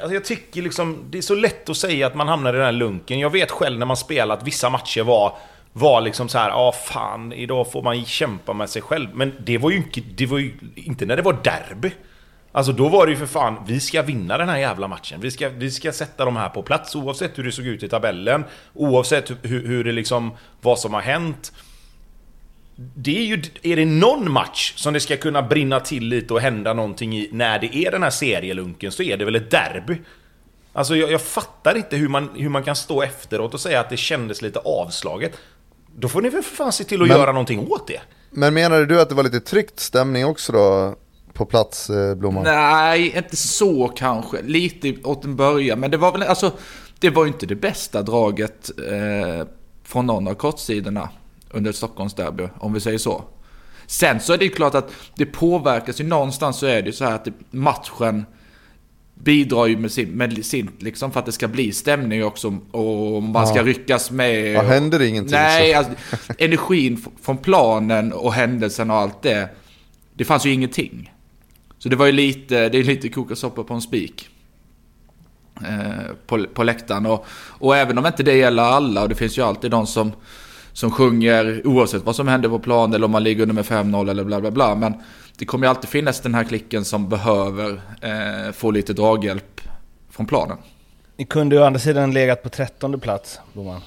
Alltså jag tycker liksom, det är så lätt att säga att man hamnar i den här lunken. Jag vet själv när man spelat vissa matcher var var liksom så här, ja ah, fan, idag får man kämpa med sig själv. Men det var ju inte, det var ju inte när det var derby. Alltså då var det ju för fan, vi ska vinna den här jävla matchen. Vi ska, vi ska sätta de här på plats oavsett hur det såg ut i tabellen. Oavsett hur, hur det liksom, vad som har hänt. Det är ju, är det någon match som det ska kunna brinna till lite och hända någonting i när det är den här serielunken så är det väl ett derby. Alltså jag, jag fattar inte hur man, hur man kan stå efteråt och säga att det kändes lite avslaget. Då får ni väl för fan se till att men, göra någonting åt det. Men menade du att det var lite tryckt stämning också då? på plats, eh, Blomman? Nej, inte så kanske. Lite åt en början. Men det var väl, alltså, det var ju inte det bästa draget eh, från någon av kortsidorna under Stockholmsderby, om vi säger så. Sen så är det ju klart att det påverkas ju någonstans så är det ju så här att matchen bidrar ju med sin, med sin liksom för att det ska bli stämning också och man ska ryckas med. Ja, händer det ingenting Nej, alltså, energin från planen och händelsen och allt det. Det fanns ju ingenting. Så det var ju lite, det är lite koka soppa på en spik. Eh, på, på läktaren. Och, och även om inte det gäller alla, och det finns ju alltid de som, som sjunger oavsett vad som händer på plan eller om man ligger under med 5-0 eller bla bla bla. Men det kommer ju alltid finnas den här klicken som behöver eh, få lite draghjälp från planen. Ni kunde ju å andra sidan legat på trettonde plats, Boman.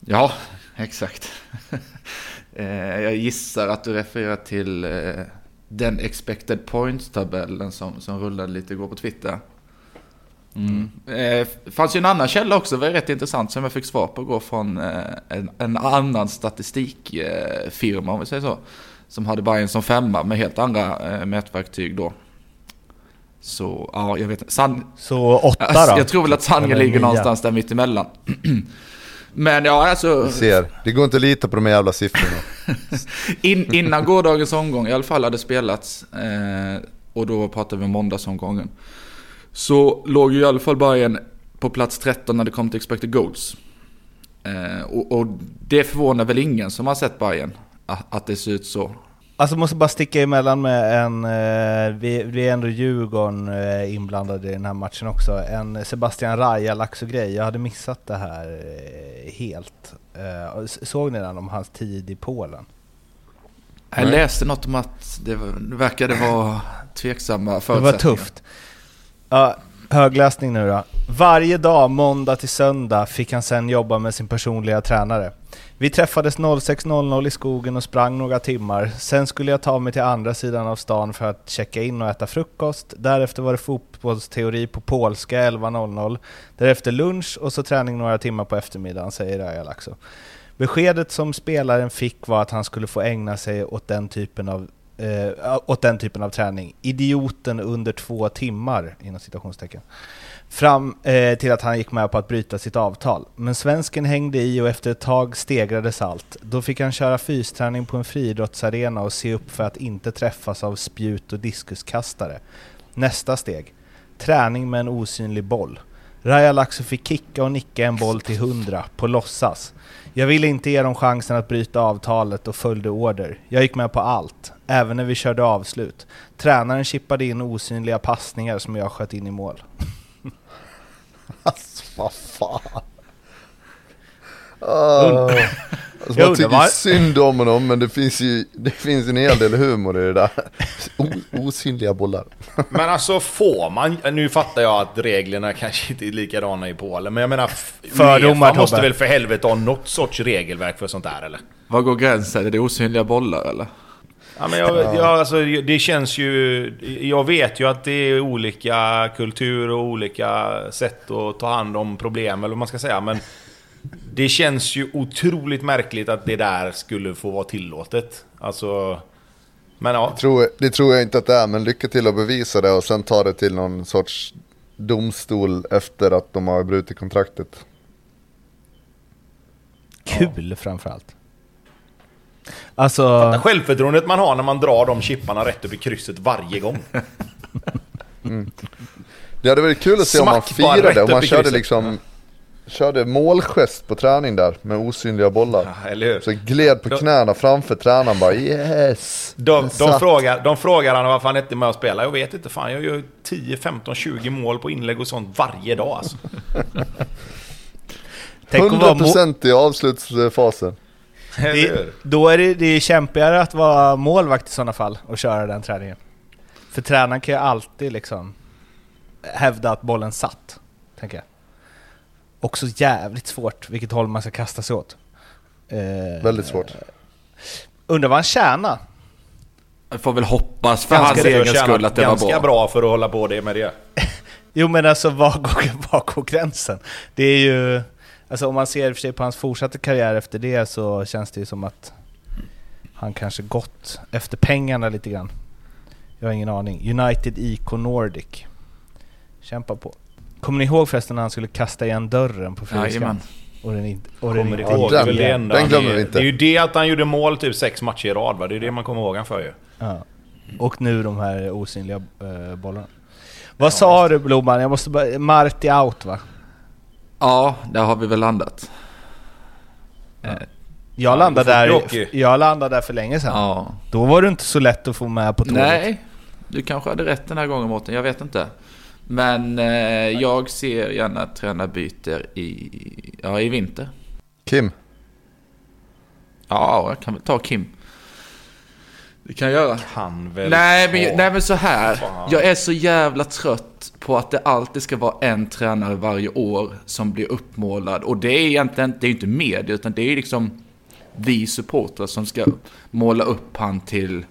Ja, exakt. eh, jag gissar att du refererar till eh, den expected points-tabellen som, som rullade lite igår på Twitter. Mm. Eh, fanns ju en annan källa också, det var rätt intressant, som jag fick svar på igår från eh, en, en, annan statistikfirma, eh, om vi säger så. Som hade Bayern som femma med helt andra eh, mätverktyg då. Så, ja, jag vet inte. Så åtta då? Jag tror väl att Sanja ligger någonstans där mittemellan. Men ja, alltså... Du ser, det går inte att lita på de jävla siffrorna. In, innan gårdagens omgång i alla fall hade spelats, eh, och då pratar vi om måndagsomgången, så låg ju i alla fall Bayern på plats 13 när det kom till expected goals. Eh, och, och, det förvånar väl ingen som har sett Bayern att, att det ser ut så. Alltså måste bara sticka emellan med en, eh, vi, vi är ändå Djurgården eh, inblandade i den här matchen också, en Sebastian Raja-lax-grej. Jag hade missat det här eh, helt. Såg ni den om hans tid i Polen? Jag läste något om att det, det verkade vara tveksamma förutsättningar. Det var tufft. Ja, Högläsning nu då. Varje dag, måndag till söndag, fick han sen jobba med sin personliga tränare. Vi träffades 06.00 i skogen och sprang några timmar. Sen skulle jag ta mig till andra sidan av stan för att checka in och äta frukost. Därefter var det fotbollsteori på polska 11.00. Därefter lunch och så träning några timmar på eftermiddagen, säger Raja Beskedet som spelaren fick var att han skulle få ägna sig åt den typen av eh, åt den typen av träning. Idioten under två timmar, inom citationstecken. Fram eh, till att han gick med på att bryta sitt avtal. Men svensken hängde i och efter ett tag stegrades allt. Då fick han köra fysträning på en friidrottsarena och se upp för att inte träffas av spjut och diskuskastare. Nästa steg. Träning med en osynlig boll. Raja Laxo fick kicka och nicka en boll till 100 på låtsas. Jag ville inte ge dem chansen att bryta avtalet och följde order. Jag gick med på allt, även när vi körde avslut. Tränaren chippade in osynliga passningar som jag sköt in i mål. Alltså vad fan. Oh. Alltså, man tycker Underbar. synd om honom men det finns ju det finns en hel del humor i det där. O, osynliga bollar. Men alltså får man, nu fattar jag att reglerna kanske inte är likadana i Polen, men jag menar... Fördomar, Uefa måste väl för helvete ha något sorts regelverk för sånt där eller? Var går gränsen? Är det osynliga bollar eller? Ja, men jag, jag, alltså, det känns ju... Jag vet ju att det är olika kultur och olika sätt att ta hand om problem, eller vad man ska säga, men... Det känns ju otroligt märkligt att det där skulle få vara tillåtet. Alltså... Men ja. Tror, det tror jag inte att det är men lycka till att bevisa det och sen ta det till någon sorts domstol efter att de har brutit kontraktet. Kul framförallt. Alltså, Det självförtroendet man har när man drar de chipparna rätt upp i krysset varje gång. Det hade varit kul att se om man Smack firade, om man körde krysset. liksom Körde målgest på träning där med osynliga bollar. Ja, eller hur? Så gled på knäna framför tränaren bara yes! De, de, frågar, de frågar han varför han inte är med och spelar. Jag vet inte fan, jag gör 10, 15, 20 mål på inlägg och sånt varje dag alltså. tänk att vara må- 100% i avslutsfasen. Det? Då är det, det är kämpigare att vara målvakt i sådana fall och köra den träningen. För tränaren kan ju alltid liksom hävda att bollen satt, tänker jag. Också jävligt svårt vilket håll man ska kasta sig åt. Eh, Väldigt svårt. Undrar vad han tjänar? Jag får väl hoppas för Ganska hans egen skull att det var ganska bra. bra för att hålla på det med det. Jo men alltså var går, var går gränsen? Det är ju... Alltså om man ser för sig på hans fortsatta karriär efter det så känns det ju som att han kanske gått efter pengarna lite grann. Jag har ingen aning. United IK Nordic. Kämpa på. Kommer ni ihåg förresten när han skulle kasta igen dörren på Fredriksskans? Jajamän. Och den inte... Och den Kommer inte ihåg, den- det den han glömmer är- vi inte. Det är ju det att han gjorde mål typ sex matcher i rad va? Det är det man kommer ihåg han för ju. Ja. Och nu de här osynliga eh, bollarna. Vad sa du Blomman? Jag måste bara... Marti out va? Ja, där har vi väl landat. Eh, Jag Ja, landade, där, jag landade där för länge sedan. Ja. Då var det inte så lätt att få med på tåget. Nej, du kanske hade rätt den här gången Mårten, jag vet inte. Men eh, jag ser gärna att tränarbyter i, ja, i vinter. Kim, Ja, jag kan väl ta Kim. Det kan jag göra. Han väl Nej ta- men, nej men så här. Fan. Jag är så jävla trött på att det alltid ska vara en tränare varje år som blir uppmålad. Och det är egentligen det är inte media utan det är liksom vi supportrar som ska måla upp han till,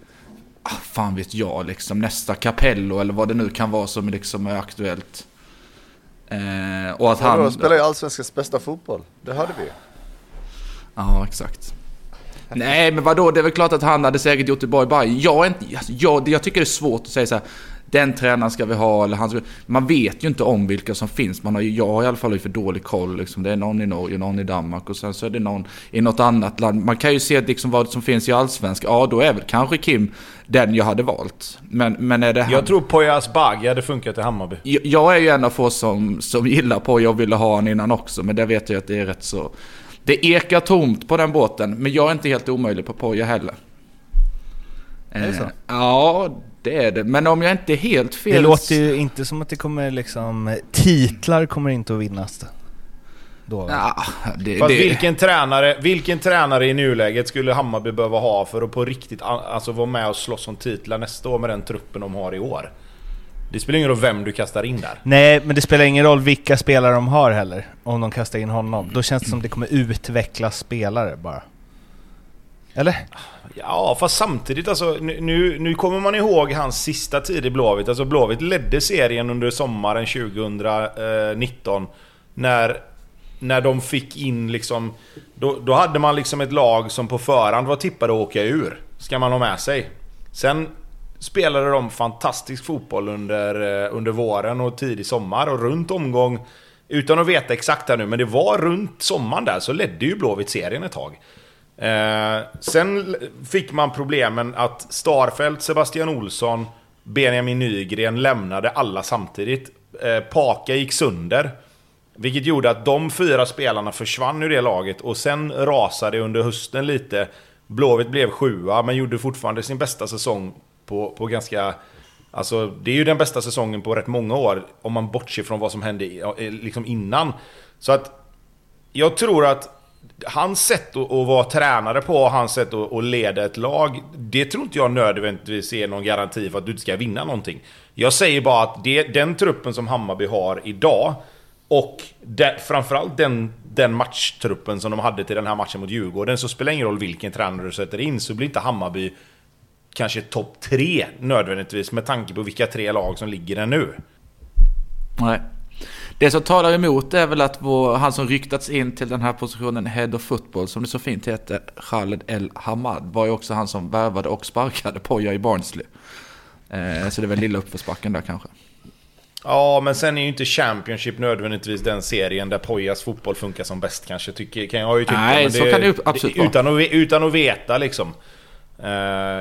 ah, fan vet jag, liksom nästa Capello eller vad det nu kan vara som liksom är aktuellt. Eh, och att han han... spelar ju allsvenskans bästa fotboll. Det hörde vi Ja, exakt. Nej, men vadå? Det är väl klart att han hade säkert gjort det bra i Bayern. Jag, är inte, alltså, jag, jag tycker det är svårt att säga så här. Den tränaren ska vi ha eller han ska, Man vet ju inte om vilka som finns. Man har, ju- jag har i alla fall för dålig koll. Liksom. Det är någon i Norge, någon i Danmark och sen så är det någon i något annat land. Man kan ju se liksom vad som finns i allsvenska. Ja, då är väl kanske Kim den jag hade valt. Men, men är det han? Jag tror Poyas Bagge hade funkat i Hammarby. Jag- Jag är ju en av få som, som gillar på jag ville ha han innan också, men det vet jag att det är rätt så... Det ekar tomt på den båten, men jag är inte helt omöjlig på Poja heller. Är det så? Eh, Ja, det är det. Men om jag inte är helt fel... Det låter ju inte som att det kommer liksom... Titlar kommer inte att vinnas. Då? Ja, det, Fast det, vilken, tränare, vilken tränare i nuläget skulle Hammarby behöva ha för att på riktigt alltså, vara med och slåss om titlar nästa år med den truppen de har i år? Det spelar ingen roll vem du kastar in där. Nej, men det spelar ingen roll vilka spelare de har heller, om de kastar in honom. Då känns det som det kommer utvecklas spelare bara. Eller? Ja, fast samtidigt alltså, nu, nu kommer man ihåg hans sista tid i Blåvitt. Alltså Blåvitt ledde serien under sommaren 2019. Eh, när, när de fick in liksom... Då, då hade man liksom ett lag som på förhand var tippade att åka ur. Ska man ha med sig. Sen spelade de fantastisk fotboll under, eh, under våren och tidig sommar och runt omgång... Utan att veta exakt här nu, men det var runt sommaren där så ledde ju Blåvitt serien ett tag. Eh, sen fick man problemen att Starfelt, Sebastian Olsson, Benjamin Nygren lämnade alla samtidigt. Eh, Paka gick sönder. Vilket gjorde att de fyra spelarna försvann ur det laget och sen rasade under hösten lite. Blåvitt blev sjua men gjorde fortfarande sin bästa säsong på, på ganska... Alltså det är ju den bästa säsongen på rätt många år om man bortser från vad som hände liksom innan. Så att jag tror att hans sätt att, att vara tränare på, hans sätt att, att leda ett lag, det tror inte jag nödvändigtvis är någon garanti för att du inte ska vinna någonting. Jag säger bara att det, den truppen som Hammarby har idag, och de, framförallt den, den matchtruppen som de hade till den här matchen mot Djurgården, så spelar det ingen roll vilken tränare du sätter in, så blir inte Hammarby kanske topp tre nödvändigtvis, med tanke på vilka tre lag som ligger där nu. Nej. Det som talar emot är väl att vår, han som ryktats in till den här positionen, Head of Football, som det så fint heter, Khaled El Hamad, var ju också han som värvade och sparkade Poja i Barnsley. Eh, så det är väl lilla uppförsbacken där kanske. Ja, men sen är ju inte Championship nödvändigtvis den serien där Pojas fotboll funkar som bäst kanske, tycker, kan jag ju tycka. Nej, så kan det absolut vara. Utan att, utan att veta liksom. Uh,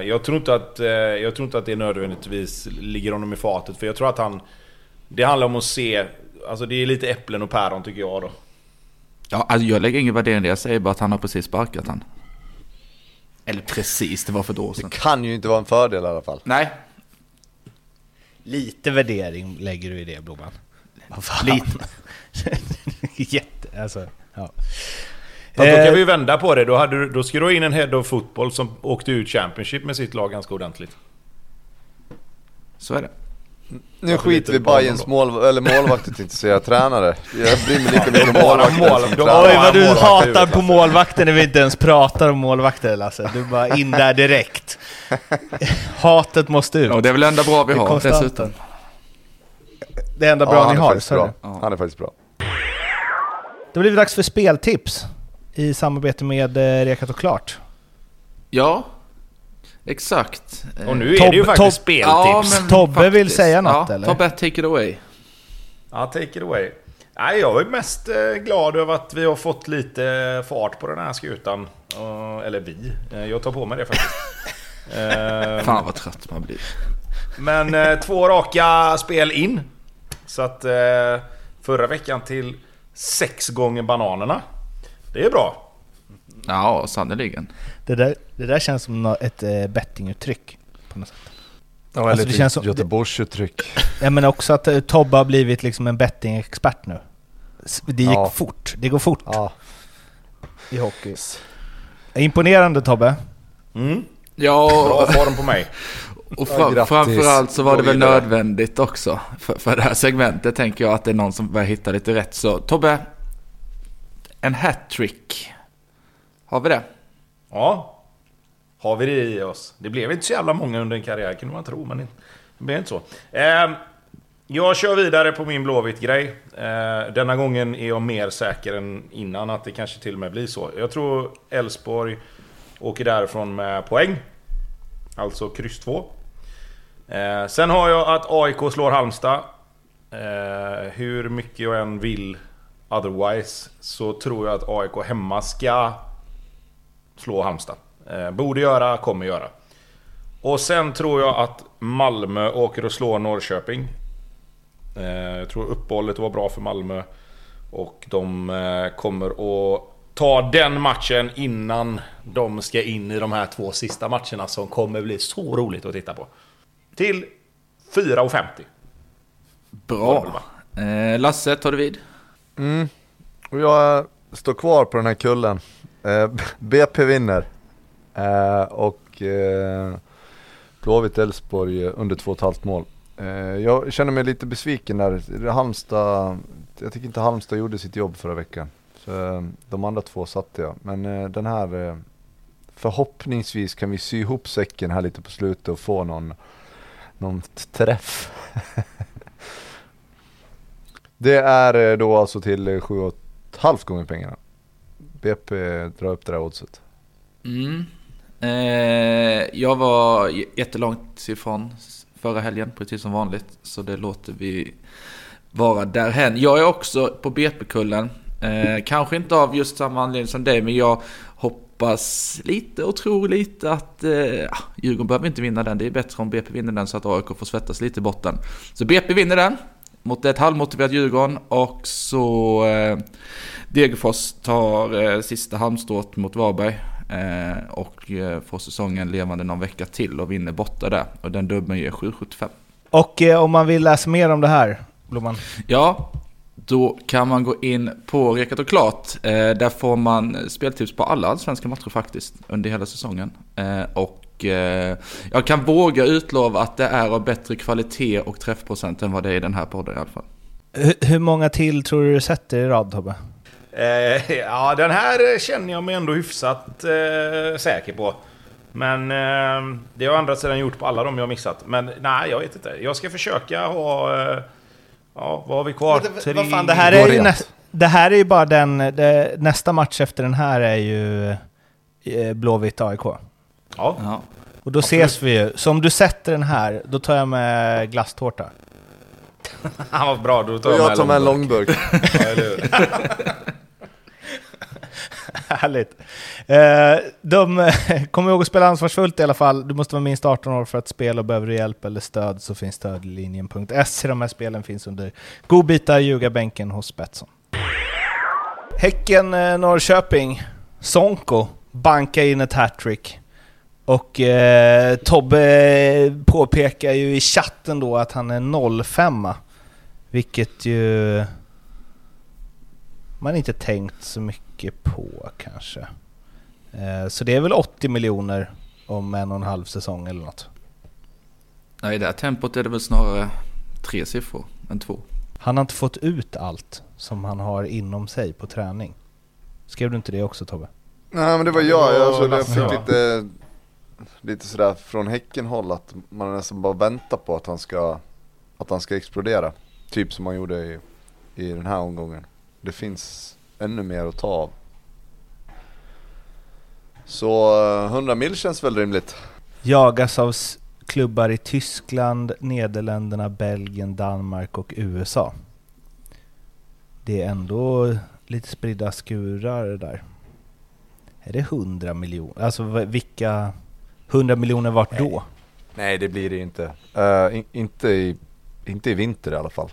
jag, tror inte att, uh, jag tror inte att det nödvändigtvis ligger honom i fatet, för jag tror att han... Det handlar om att se Alltså det är lite äpplen och päron tycker jag då. Ja, alltså jag lägger ingen värdering i det. Jag säger bara att han har precis sparkat han. Eller precis, det var för ett år sedan. Det kan ju inte vara en fördel i alla fall. Nej. Lite värdering lägger du i det, Blomman. Lite. Jätte, alltså, ja. Fast då kan vi ju vända på det. Då, hade du, då ska du ha in en head of football som åkte ut Championship med sitt lag ganska ordentligt. Så är det. Nu skiter vi Bajens mål, eller målvakter tänkte jag säga, tränare. Jag bryr mig lika mycket om målvakter mål, som Oj vad du hatar på målvakter när vi inte ens pratar om målvakter Lasse. Du är bara in där direkt. Hatet måste ut. Ja, det är väl det enda bra vi har dessutom. Det enda bra ja, ni har, så bra. Ja. Han är faktiskt bra. Det blir dags för speltips i samarbete med eh, Rekat och Klart. Ja, Exakt. Och nu är Tob det ju faktiskt Tob speltips. Ja, Tobbe faktiskt. vill säga något ja, eller? Tobbe, take it away. Ja, take it away. Nej, jag är mest eh, glad över att vi har fått lite fart på den här skutan. Eller vi. Eh, jag tar på mig det faktiskt. Fan vad trött man blir. Men eh, två raka spel in. Så att förra veckan till sex gånger bananerna. Det är bra. Ja, sannerligen. Det där, det där känns som ett äh, bettinguttryck på något sätt. Ja, eller alltså, det känns som, Göteborgsuttryck. Ja, men också att uh, Tobbe har blivit liksom en bettingexpert nu. Det gick ja. fort. Det går fort. Ja. I hockey. Imponerande Tobbe. Mm. Ja, Bra form på mig. Och fra, ja, framförallt så var det väl nödvändigt också. För, för det här segmentet tänker jag att det är någon som börjar hitta lite rätt. Så Tobbe, en hattrick. Har vi det? Ja. Har vi det i oss? Det blev inte så jävla många under en karriär kunde man tro, men det blev inte så. Eh, jag kör vidare på min Blåvitt-grej. Eh, denna gången är jag mer säker än innan att det kanske till och med blir så. Jag tror Elfsborg åker därifrån med poäng. Alltså kryss 2. Eh, sen har jag att AIK slår Halmstad. Eh, hur mycket jag än vill otherwise så tror jag att AIK hemma ska slå Halmstad. Eh, borde göra, kommer göra. Och sen tror jag att Malmö åker och slår Norrköping. Eh, jag tror uppehållet var bra för Malmö. Och de eh, kommer att ta den matchen innan de ska in i de här två sista matcherna som kommer bli så roligt att titta på. Till 4,50. Bra. Eh, Lasse, tar du vid? Mm. Och jag står kvar på den här kullen. Eh, BP vinner. Eh, och eh, Blåvitt Elfsborg eh, under 2,5 mål. Jag känner mig lite besviken där. Halmstad, jag tycker inte Halmstad gjorde sitt jobb förra veckan. Så, de andra två satte jag. Men den här, förhoppningsvis kan vi sy ihop säcken här lite på slutet och få någon, någon träff. det är då alltså till 7,5 gånger pengarna. BP eh, drar upp det där oddset. Mm. Eh, jag var jättelångt ifrån förra helgen, precis som vanligt. Så det låter vi vara därhen. Jag är också på BP-kullen. Eh, kanske inte av just samma anledning som dig, men jag hoppas lite och tror lite att eh, ah, Djurgården behöver inte vinna den. Det är bättre om BP vinner den så att AIK får svettas lite i botten. Så BP vinner den mot ett halvmotiverat Djurgården och så eh, Degerfors tar eh, sista halmstrået mot Varberg. Eh, och eh, får säsongen levande någon vecka till och vinner borta där. Och den dubben ger 7,75. Och eh, om man vill läsa mer om det här, Blomman? Ja, då kan man gå in på Rekat och Klart. Eh, där får man speltips på alla allsvenska matcher faktiskt under hela säsongen. Eh, och eh, jag kan våga utlova att det är av bättre kvalitet och träffprocent än vad det är i den här podden i alla fall. Hur, hur många till tror du du sätter i rad Tobbe? Eh, ja, den här känner jag mig ändå hyfsat eh, säker på. Men eh, det har jag andra sidan gjort på alla de jag har missat. Men nej, jag vet inte. Jag ska försöka ha... Eh, ja, vad har vi kvar? Det, Tre... vad fan, det här är ju nä, det här är ju bara den... Det, nästa match efter den här är ju eh, Blåvitt AIK. Ja. ja. Och då Absolut. ses vi ju. Så om du sätter den här, då tar jag med glasstårta. Han var bra, då tar jag, jag med tar med en långburk. Härligt. Eh, de, kom ihåg att spela ansvarsfullt i alla fall. Du måste vara minst 18 år för att spela och behöver du hjälp eller stöd så finns stödlinjen.se. De här spelen finns under godbitar ljugarbänken hos Betsson. Häcken eh, Norrköping. Sonko bankar in ett hattrick. Och eh, Tobbe påpekar ju i chatten då att han är 05 Vilket ju man inte tänkt så mycket på kanske. Eh, så det är väl 80 miljoner om en och en halv säsong eller något. Nej, i det här tempot är det väl snarare tre siffror än två. Han har inte fått ut allt som han har inom sig på träning. Skrev du inte det också Tobbe? Nej men det var jag, jag, alltså, jag fick lite, lite sådär från Häcken-håll att man nästan bara väntar på att han ska, att han ska explodera. Typ som han gjorde i, i den här omgången det finns ännu mer att ta av. Så eh, 100 mil känns väl rimligt. Jagas av klubbar i Tyskland, Nederländerna, Belgien, Danmark och USA. Det är ändå lite spridda skurar där. Är det 100 miljoner? Alltså vilka... 100 miljoner vart då? Nej, det blir det inte. Uh, in, inte, i, inte i vinter i alla fall.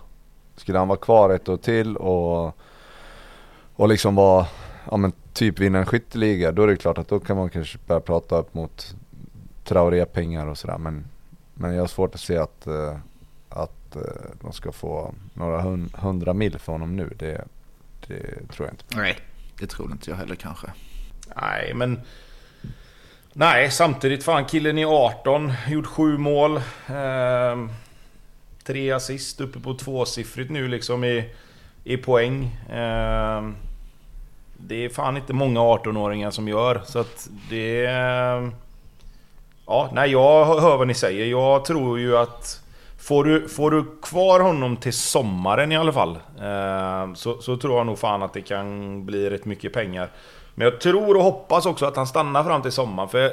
Skulle han vara kvar ett år till och och liksom vara, ja men typ vinna en skytteliga, då är det klart att då kan man kanske börja prata upp mot Traoré-pengar och sådär. Men, men jag har svårt att se att, uh, att uh, de ska få några hund, hundra mil för honom nu. Det, det tror jag inte. Nej, det tror inte jag heller kanske. Nej, men... Nej, samtidigt fan killen är 18, gjort sju mål. Eh, tre assist, uppe på tvåsiffrigt nu liksom i, i poäng. Eh, det är fan inte många 18-åringar som gör. Så att det... Ja, nej jag hör vad ni säger. Jag tror ju att... Får du, får du kvar honom till sommaren i alla fall eh, så, så tror jag nog fan att det kan bli rätt mycket pengar. Men jag tror och hoppas också att han stannar fram till sommaren. För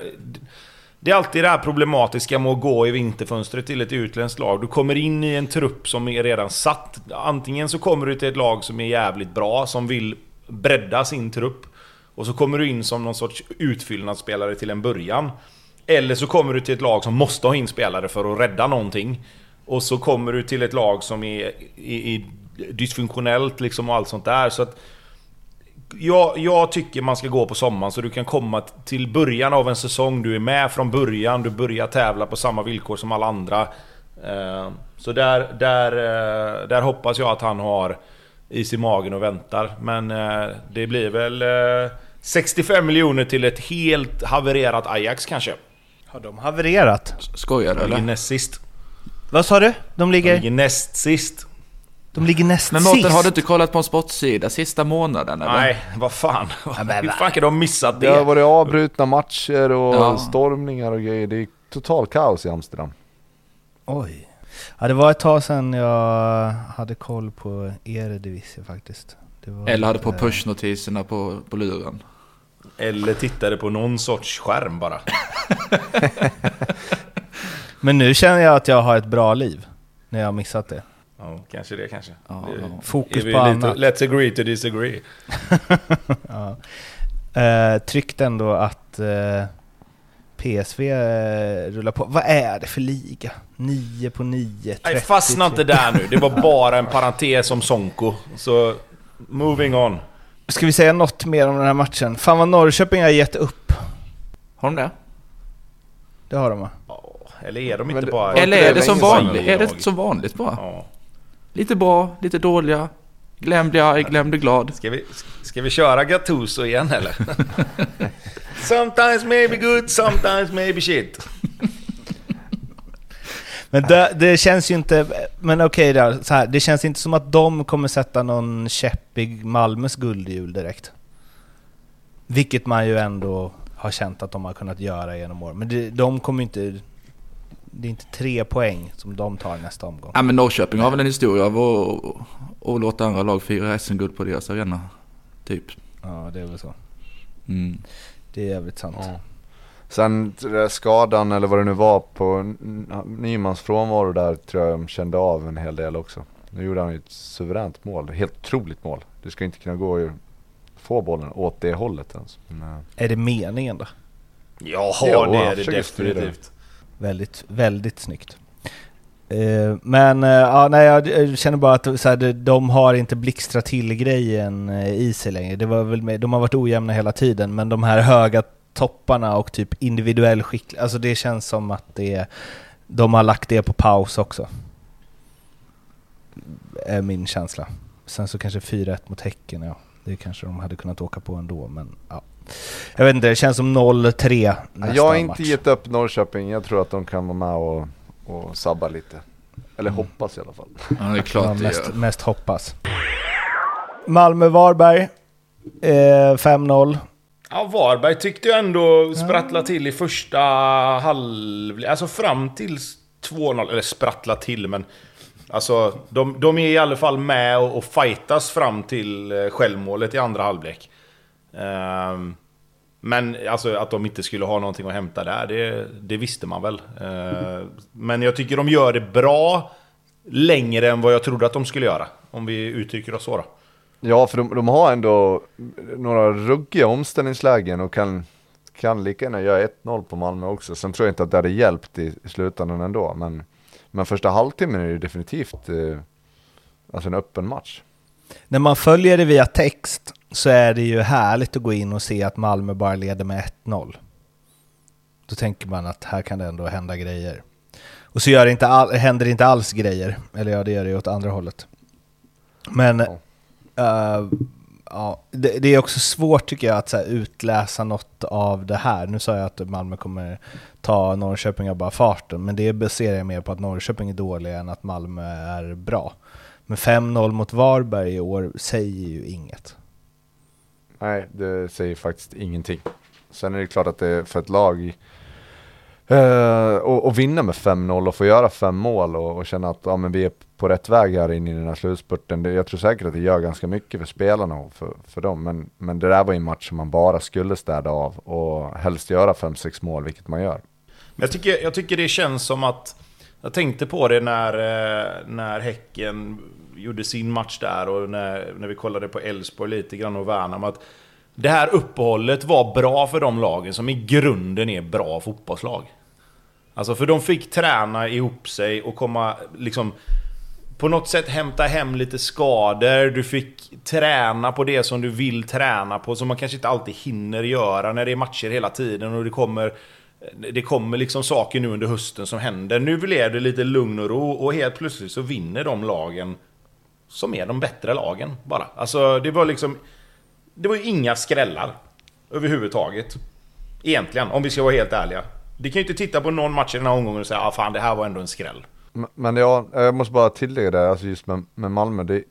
det är alltid det här problematiska med att gå i vinterfönstret till ett utländskt lag. Du kommer in i en trupp som är redan satt. Antingen så kommer du till ett lag som är jävligt bra, som vill bredda sin trupp. Och så kommer du in som någon sorts utfyllnadsspelare till en början. Eller så kommer du till ett lag som måste ha in spelare för att rädda någonting. Och så kommer du till ett lag som är, är, är dysfunktionellt liksom och allt sånt där. Så att jag, jag, tycker man ska gå på sommaren så du kan komma till början av en säsong. Du är med från början, du börjar tävla på samma villkor som alla andra. Eh, så där, där, eh, där hoppas jag att han har is i magen och väntar. Men eh, det blir väl eh, 65 miljoner till ett helt havererat Ajax kanske. Har de havererat? Skojar du eller? Näst sist. Vad sa du? De De ligger, ligger näst sist. de ligger näst Men sist. Mårten, har du inte kollat på en sportsida sista månaden eller? Nej, vad fan. Hur fan kan de missat Det har det? varit avbrutna matcher och Ja. stormningar och grejer. Det är total kaos i Amsterdam. Oj. Ja, det var ett tag sedan jag hade koll på Eredivisie faktiskt. Det var Eller hade på pushnotiserna på, på luren? Eller tittade på någon sorts skärm bara. Men nu känner jag att jag har ett bra liv. När jag har missat det. Ja, kanske det kanske. Ja, Det- ja. Fokus på lite, annat. Let's agree to disagree. Ja. Eh, tryckt ändå att eh, PSV eh, rullar på. Vad är det för liga? 9 på 9, Nej, 33. fastna inte där nu. Det var bara en parentes om Sonko. Så, moving on. Ska vi säga något mer om den här matchen? Fan vad Norrköping har gett upp. Har de det? Det har de va? Eller är de Men inte det- bara... Eller är det, som vanligt? Är det som vanligt bara? Ja. Lite bra, lite dåliga. Glömde jag, glömde glad. Ska vi, ska vi köra Gattuso igen eller? sometimes maybe good, sometimes maybe shit. Men det, det känns ju inte... Men okej då, så här, det känns inte som att de kommer sätta någon käpp i Malmös guldhjul direkt. Vilket man ju ändå har känt att de har kunnat göra genom år. Men det, de kommer inte... Det är inte tre poäng som de tar nästa omgång. Ja men Norrköping har väl en historia av att, att låta andra lag fira SM-guld på deras arena. Typ. Ja, det är väl så. Mm. Det är jävligt sant. Ja. Sen skadan eller vad det nu var på Nymans frånvaro där tror jag de kände av en hel del också. Nu gjorde han ju ett suveränt mål, helt otroligt mål. Du ska inte kunna gå och få bollen åt det hållet ens. Men, eh, Är det meningen då? Jaha, Jo, det är det definitivt. Väldigt, väldigt snyggt. Uh, men uh, ja, nej, jag, jag känner bara att så här, de- de har inte blixtra till grejen eh, i sig längre. Det var väl med, de har varit ojämna hela tiden, men de här höga topparna och typ individuell skicklighet, alltså det känns som att det, de har lagt det på paus också. Är min känsla. Sen så kanske 4-1 mot Häcken, ja. Det kanske de hade kunnat åka på ändå, men ja. Jag vet inte, det känns som 0-3 nästa jag har inte match. gett upp Norrköping, jag tror att de kan vara med och, och sabba lite. Eller hoppas i alla fall. Ja det är Ja, klart det mest, gör. mest hoppas. Malmö-Varberg. Eh, 5-0. Ja, Varberg tyckte jag ändå sprattla till i första halvlek. Alltså fram till 2-0. Eller sprattla till, men... Alltså, de, de är i alla fall med och, och fightas fram till eh, självmålet i andra halvlek. Ehm, men alltså att de inte skulle ha någonting att hämta där, det, det visste man väl. Ehm, men jag tycker de gör det bra längre än vad jag trodde att de skulle göra. Om vi uttrycker oss så då. Ja, för de, de har ändå några ruggiga omställningslägen och kan, kan lika gärna göra 1-0 på Malmö också. Sen tror jag inte att det hade hjälpt i, i slutändan ändå. Men, men första halvtimmen är det definitivt eh, alltså en öppen match. När man följer det via text så är det ju härligt att gå in och se att Malmö bara leder med 1-0. Då tänker man att här kan det ändå hända grejer. Och så gör det inte all, händer det inte alls grejer. Eller ja, det gör det ju åt andra hållet. Men Ja. eh, ja, det, det är också svårt tycker jag att här, utläsa något av det här. Nu sa jag att Malmö kommer ta Norrköping av bara farten, men det baserar jag mer på att Norrköping är dåliga än att Malmö är bra. Men 5-0 mot Varberg i år säger ju inget. Nej, det säger faktiskt ingenting. Sen är det klart att det är för ett lag eh, och, och vinna med 5-0 och få göra fem mål och, och känna att ja, men vi är på rätt väg här in i den här slutspurten. Det, jag tror säkert att det gör ganska mycket för spelarna och för, för dem. Men, men det där var ju en match som man bara skulle städa av och helst göra 5-6 mål, vilket man gör. Men jag tycker, jag tycker det känns som att... Jag tänkte på det när, eh, när Häcken gjorde sin match där och när, när vi kollade på Elfsborg lite grann och Värnamo. Att det här uppehållet var bra för de lagen som i grunden är bra fotbollslag. Alltså för de fick träna ihop sig och komma liksom på något sätt hämta hem lite skador. Du fick träna på det som du vill träna på, som man kanske inte alltid hinner göra när det är matcher hela tiden och det kommer det kommer liksom saker nu under hösten som händer. Nu blev det lite lugn och ro och helt plötsligt så vinner de lagen som är de bättre lagen bara. Alltså det var liksom... Det var ju inga skrällar överhuvudtaget. Egentligen, om vi ska vara helt ärliga. Det kan ju inte titta på någon match i den här omgången och säga ah, fan det här var ändå en skräll. Men ja, jag måste bara tillägga det, alltså just med, med Malmö, det,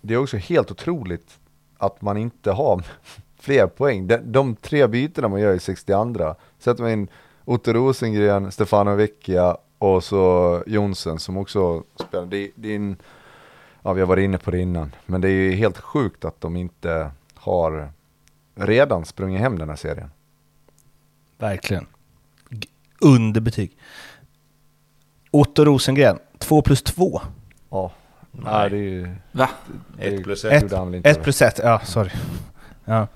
det är också helt otroligt att man inte har fler poäng. De, de tre bytena man gör i 62 sätter man in Otto Rosengren, Stefano Vecchia och så Jonsen som också spelar. Det, det är en, ja vi har varit inne på det innan, men det är ju helt sjukt att de inte har redan sprungit hem den här serien. Verkligen. G- Underbetyg. Otto Rosengren, 2 plus 2. Ja, nej det är ju... Va? det- Ett plus det ett. gjorde han väl inte. 1 plus 1, ja sorry. Ja.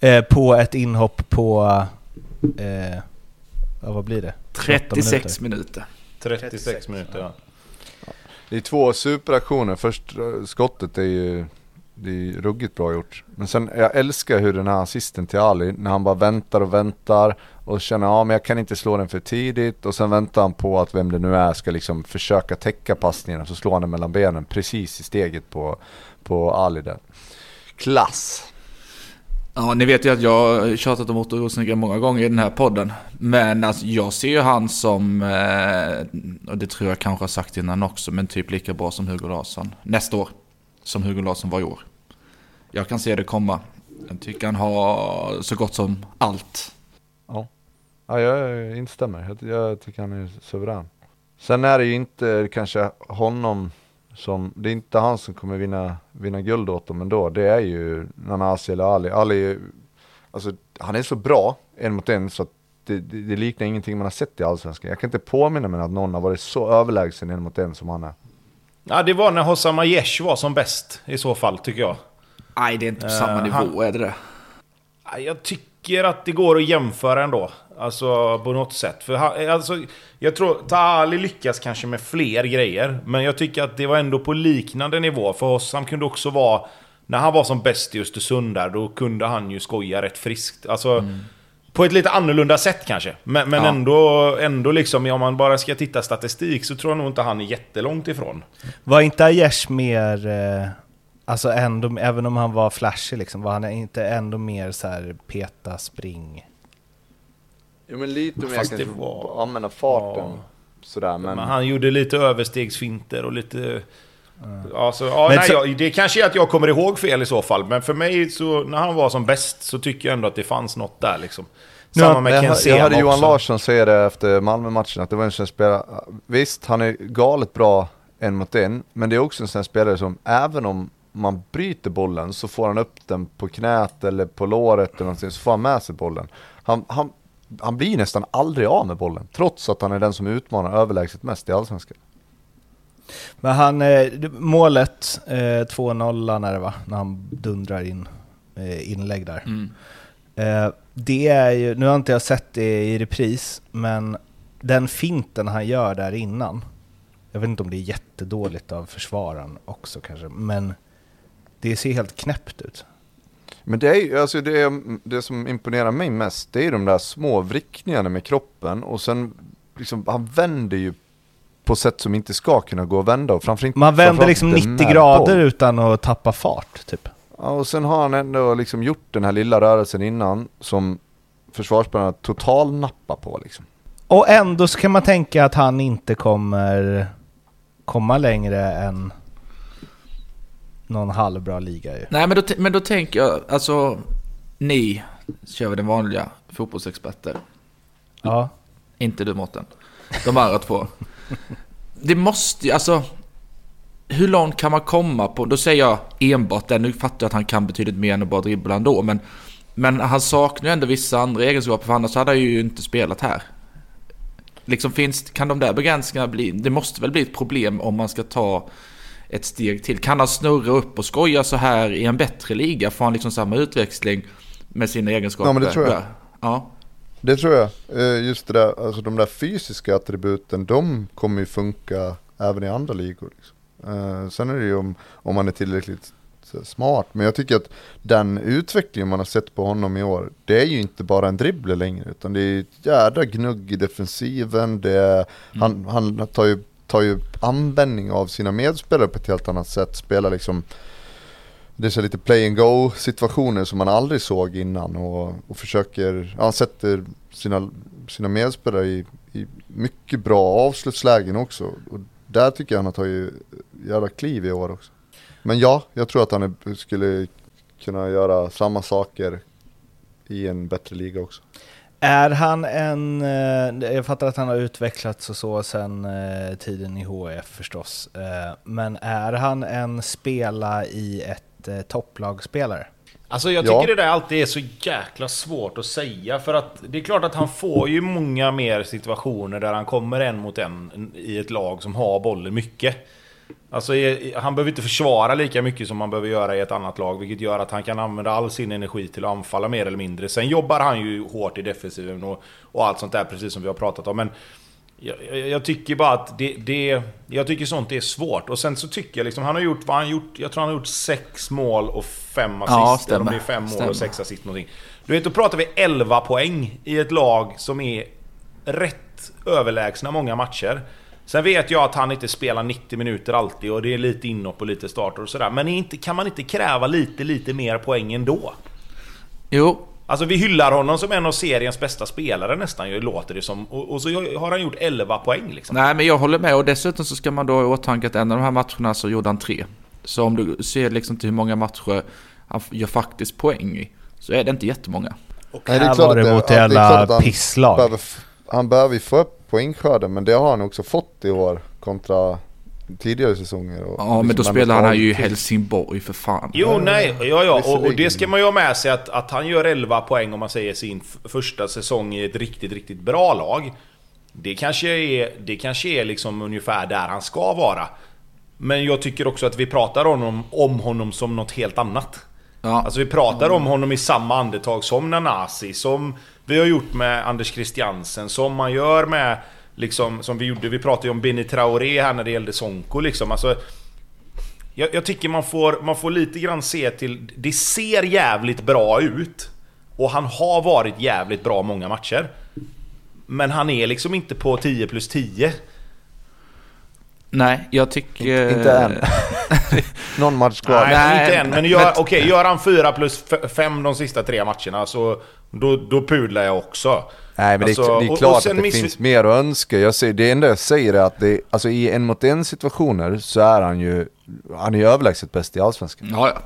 Eh, på ett inhopp på, eh, vad blir det? 36 minuter. 36 minuter ja. Det är två superaktioner. Först eh, skottet är ju det är ju ruggigt bra gjort. Men sen, jag älskar hur den här assisten till Ali, när han bara väntar och väntar och känner ja men jag kan inte slå den för tidigt och sen väntar han på att vem det nu är ska liksom försöka täcka passningen och så slår han den mellan benen precis i steget på, på Ali där. Klass! Ja, ni vet ju att jag har tjatat om Otto Rosengren många gånger i den här podden. Men alltså, jag ser ju han som, eh, och det tror jag kanske har sagt innan också, men typ lika bra som Hugo Larsson. Nästa år. Som Hugo Larsson var i år. Jag kan se det komma. Jag tycker han har så gott som allt. Ja, ja jag instämmer. Jag, jag tycker han är suverän. Sen är det ju inte kanske honom som, det är inte han som kommer vinna, vinna guld åt dem ändå. Det är ju Nanasi eller Ali. Ali, alltså han är så bra en mot en så att det, det, det liknar ingenting man har sett i Allsvenskan. Jag kan inte påminna mig att någon har varit så överlägsen en mot en som han är. Ja, det var när Hossam Aiesh var som bäst i så fall, tycker jag. Nej, det är inte på Eh, samma nivå, han- är det det? Ja, Jag tycker att det går att jämföra ändå. Alltså på något sätt. För han, alltså, jag tror Taali lyckas kanske med fler grejer. Men jag tycker att det var ändå på liknande nivå. För Hossam kunde också vara... När han var som bäst i Östersund där, då kunde han ju skoja rätt friskt. Alltså... På ett lite annorlunda sätt kanske. Men, men Ja. ändå, ändå liksom, om man bara ska titta statistik så tror jag nog inte han är jättelångt ifrån. Var inte Aiesh mer, eh, alltså ändå, även om han var flashig liksom, var han inte ändå mer så här peta, spring? Jo men lite mer Fast det kanske var- använda farten. sådär Men, han gjorde lite överstegsfinter och lite... Alltså, ja, Men nej, så- jag, det kanske är att jag kommer ihåg fel i så fall. Men för mig, så, när han var som bäst, så tycker jag ändå att det fanns något där liksom. Samma med jag, Ken jag Sema hörde Johan. Larsson säga det efter Malmö-matchen, att det var en sån spelare, visst han är galet bra en mot en, men det är också en sån spelare som även om man bryter bollen så får han upp den på knät eller på låret eller någonting, så får han med sig bollen. Han, han, han blir nästan aldrig av med bollen, trots att han är den som utmanar överlägset mest i Allsvenskan. Men han, eh, målet, eh, 2-0 när det var, när han dundrar in eh, inlägg där. Mm. Eh, det är ju, nu har inte jag sett det i repris, men den finten han gör där innan, jag vet inte om det är jättedåligt av försvararen också kanske, men det ser helt knäppt ut. Men det är alltså det, är, det som imponerar mig mest, det är de där små vrickningarna med kroppen och sen liksom, han vänder ju på sätt som inte ska kunna gå att vända och framför inte Man vänder framförallt liksom inte 90 med grader boll. utan att tappa fart, typ. Ja, och sen har han ändå liksom gjort den här lilla rörelsen innan som försvarsspelarna total nappar på liksom. Och ändå så kan man tänka att han inte kommer komma längre än någon halvbra liga ju. Nej, men då, men då tänker jag, alltså, ni kör vi den vanliga fotbollsexperter. Ja. Inte du Mårten. De andra två. Det måste ju, alltså... Hur långt kan man komma på, då säger jag enbart det, nu fattar jag att han kan betydligt mer än att bara dribbla ändå, men, men han saknar ju ändå vissa andra egenskaper, för annars hade han ju inte spelat här. Liksom finns, kan de där begränsningarna bli, det måste väl bli ett problem om man ska ta ett steg till. Kan han snurra upp och skoja så här i en bättre liga? Får han liksom samma utväxling med sina egenskaper? Ja, men det tror jag. Ja. Det tror jag. Eh, Just det där, alltså de där fysiska attributen, de kommer ju funka även i andra ligor. Liksom. Eh, Sen är det ju om, om man är tillräckligt smart. Men jag tycker att den utvecklingen man har sett på honom i år, det är ju inte bara en dribbler längre. Utan det är ett jädra gnugg i defensiven. Det är, han, han tar ju, tar ju användning av sina medspelare på ett helt annat sätt. Spelar liksom det är så lite play and go situationer som man aldrig såg innan och, och försöker, ja, han sätter sina, sina medspelare i, i mycket bra avslutslägen också. Och där tycker jag han har tagit jävla kliv i år också. Men ja, jag tror att han är, skulle kunna göra samma saker i en bättre liga också. Är han en, eh, jag fattar att han har utvecklats och så sen eh, tiden i HF förstås, eh, men är han en spela i ett topplagspelare? Alltså jag Ja. tycker det där alltid är så jäkla svårt att säga för att det är klart att han får ju många mer situationer där han kommer en mot en i ett lag som har bollen mycket. Alltså han behöver inte försvara lika mycket som man behöver göra i ett annat lag vilket gör att han kan använda all sin energi till att anfalla mer eller mindre. Sen jobbar han ju hårt i defensiven och, och allt sånt där precis som vi har pratat om men jag, jag, tycker bara att det, det... Jag tycker sånt är svårt. Och sen så tycker jag liksom, han har gjort vad han gjort. Jag tror han har gjort sex mål och fem assist. Ja, eller om stämmer. det är fem mål Stämmer. och sex assist någonting. Du vet, då pratar vi 11 poäng i ett lag som är rätt överlägsna många matcher. Sen vet jag att han inte spelar 90 minuter alltid och det är lite inhopp och lite starter och sådär. Men inte, kan man inte kräva lite, lite mer poäng ändå? Jo, Alltså vi hyllar honom som en av seriens bästa spelare nästan, ju, låter det som. Och, och så har han gjort 11 poäng liksom. nej men jag håller med och dessutom så ska man då ha i åtanke att en av de här matcherna så gjorde han tre. Så om du ser liksom till hur många matcher han gör faktiskt poäng i, så är det inte jättemånga. Och Nej, det är här klart var det mot jävla han pisslag. Behöver, han behöver ju få upp poängskörden men det har han också fått i år kontra tidigare säsonger. Och Ja, men då liksom spelar han ju i Helsingborg för fan. Jo, nej, ja, ja. Och, och det ska man ju ha med sig att, att han gör 11 poäng om man säger sin första säsong i ett riktigt, riktigt bra lag. Det kanske är, det kanske är liksom ungefär där han ska vara. Men jag tycker också att vi pratar om honom, om honom som något helt annat. Ja, Alltså vi pratar om honom i samma andetag som Nanasi, som vi har gjort med Anders Christiansen, som man gör med liksom, som vi gjorde, vi pratade ju om Benny Traoré här när det gällde Sonko liksom. Alltså, jag, jag tycker man får, man får lite grann se till, det ser jävligt bra ut. Och han har varit jävligt bra många matcher. Men han är liksom inte på 10 plus 10 nej, jag tycker... Inte än. Någon match kvar. Nej, Nej, inte än. Men gör, okej, gör han 4 plus 5 de sista tre matcherna så då, då pudlar jag också. Nej men Alltså, det, är, det är och- klart och sen att det miss- finns mer att önska. Jag säger, det enda jag säger är att det, alltså i en mot en situationer så är han ju, han är ju överlägset bäst i Allsvenskan. Ja, ja.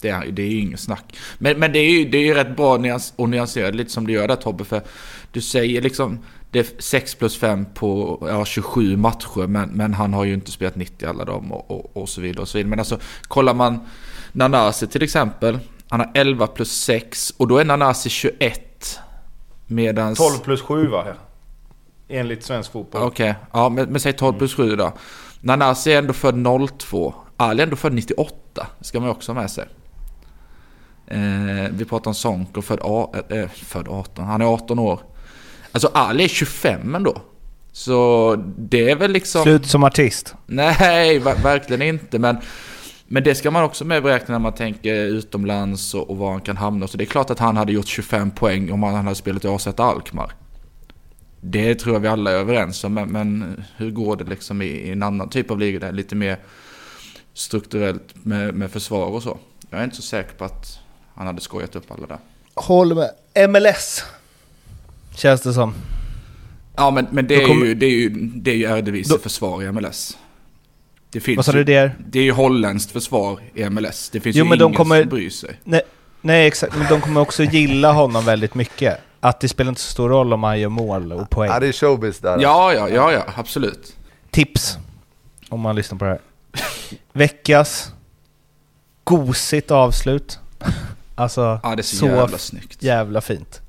Det är, det är ju inget snack. Men, men det är ju det är ju rätt bra nyans, och nyanserat lite som du gör där Tobbe. För du säger liksom det är 6 plus 5 på ja, 27 matcher. Men, men han har ju inte spelat 90 alla dem och, och, och så vidare. Och så vidare. Men alltså kollar man Nanasi till exempel. Han har 11 plus 6 och då är Nanasi 21. Medans... 12 plus 7 va? Enligt svensk fotboll. Okej, ja men, men säg 12 plus 7 då. Nanasi är ändå född 02. Ali är ändå född 98. Det ska man ju också ha med sig. Eh, vi pratar om Sonko född, eh, född 18. Han är 18 år. Alltså Ali är 25 ändå. Så det är väl liksom... Slut som artist. Nej, ver- verkligen inte. Men, men det ska man också med beräkna när man tänker utomlands och, och var han kan hamna. Så det är klart att han hade gjort 25 poäng om han hade spelat i AZ Alkmaar. Det tror jag vi alla är överens om. Men, men hur går det liksom i, i en annan typ av liga där lite mer strukturellt med, med försvar och så. Jag är inte så säker på att han hade skojat upp alla där. Håller med. MLS. Känns det som. Ja men, men det, är kommer- ju, det är ju, det är ju Eredivisie Då- försvar i MLS. Det finns Vad sa du där? Det är ju holländskt försvar i MLS. Det finns Jo, ju men de ingen kommer- som bryr sig. Nej, nej, exakt. Men de kommer också gilla honom väldigt mycket. Att det spelar inte så stor roll om han gör mål och poäng. Ja det är showbiz där. Ja, ja, ja, ja, absolut. Tips. Om man lyssnar på det här. Veckas gosigt avslut. Alltså, Ja, det är så, så jävla snyggt. jävla fint.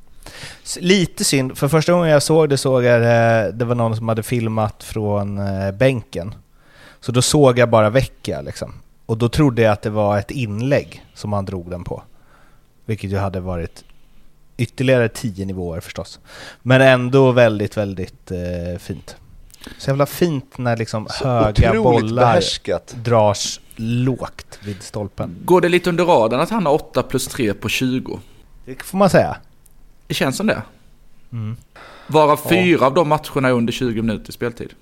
Lite synd, för första gången jag såg det såg jag det, det var någon som hade filmat från eh, bänken. Så då såg jag bara Vecchia liksom. Och då trodde jag att det var ett inlägg som han drog den på. Vilket ju hade varit ytterligare tio nivåer förstås. Men ändå väldigt, väldigt eh, fint. Så jävla fint när liksom Så höga bollar behärskat. dras lågt vid stolpen. Går det lite under radarn att han har 8 plus 3 på 20? Det får man säga. Det känns som det. Mm. Varav fyra av de matcherna är under 20 minuter speltid.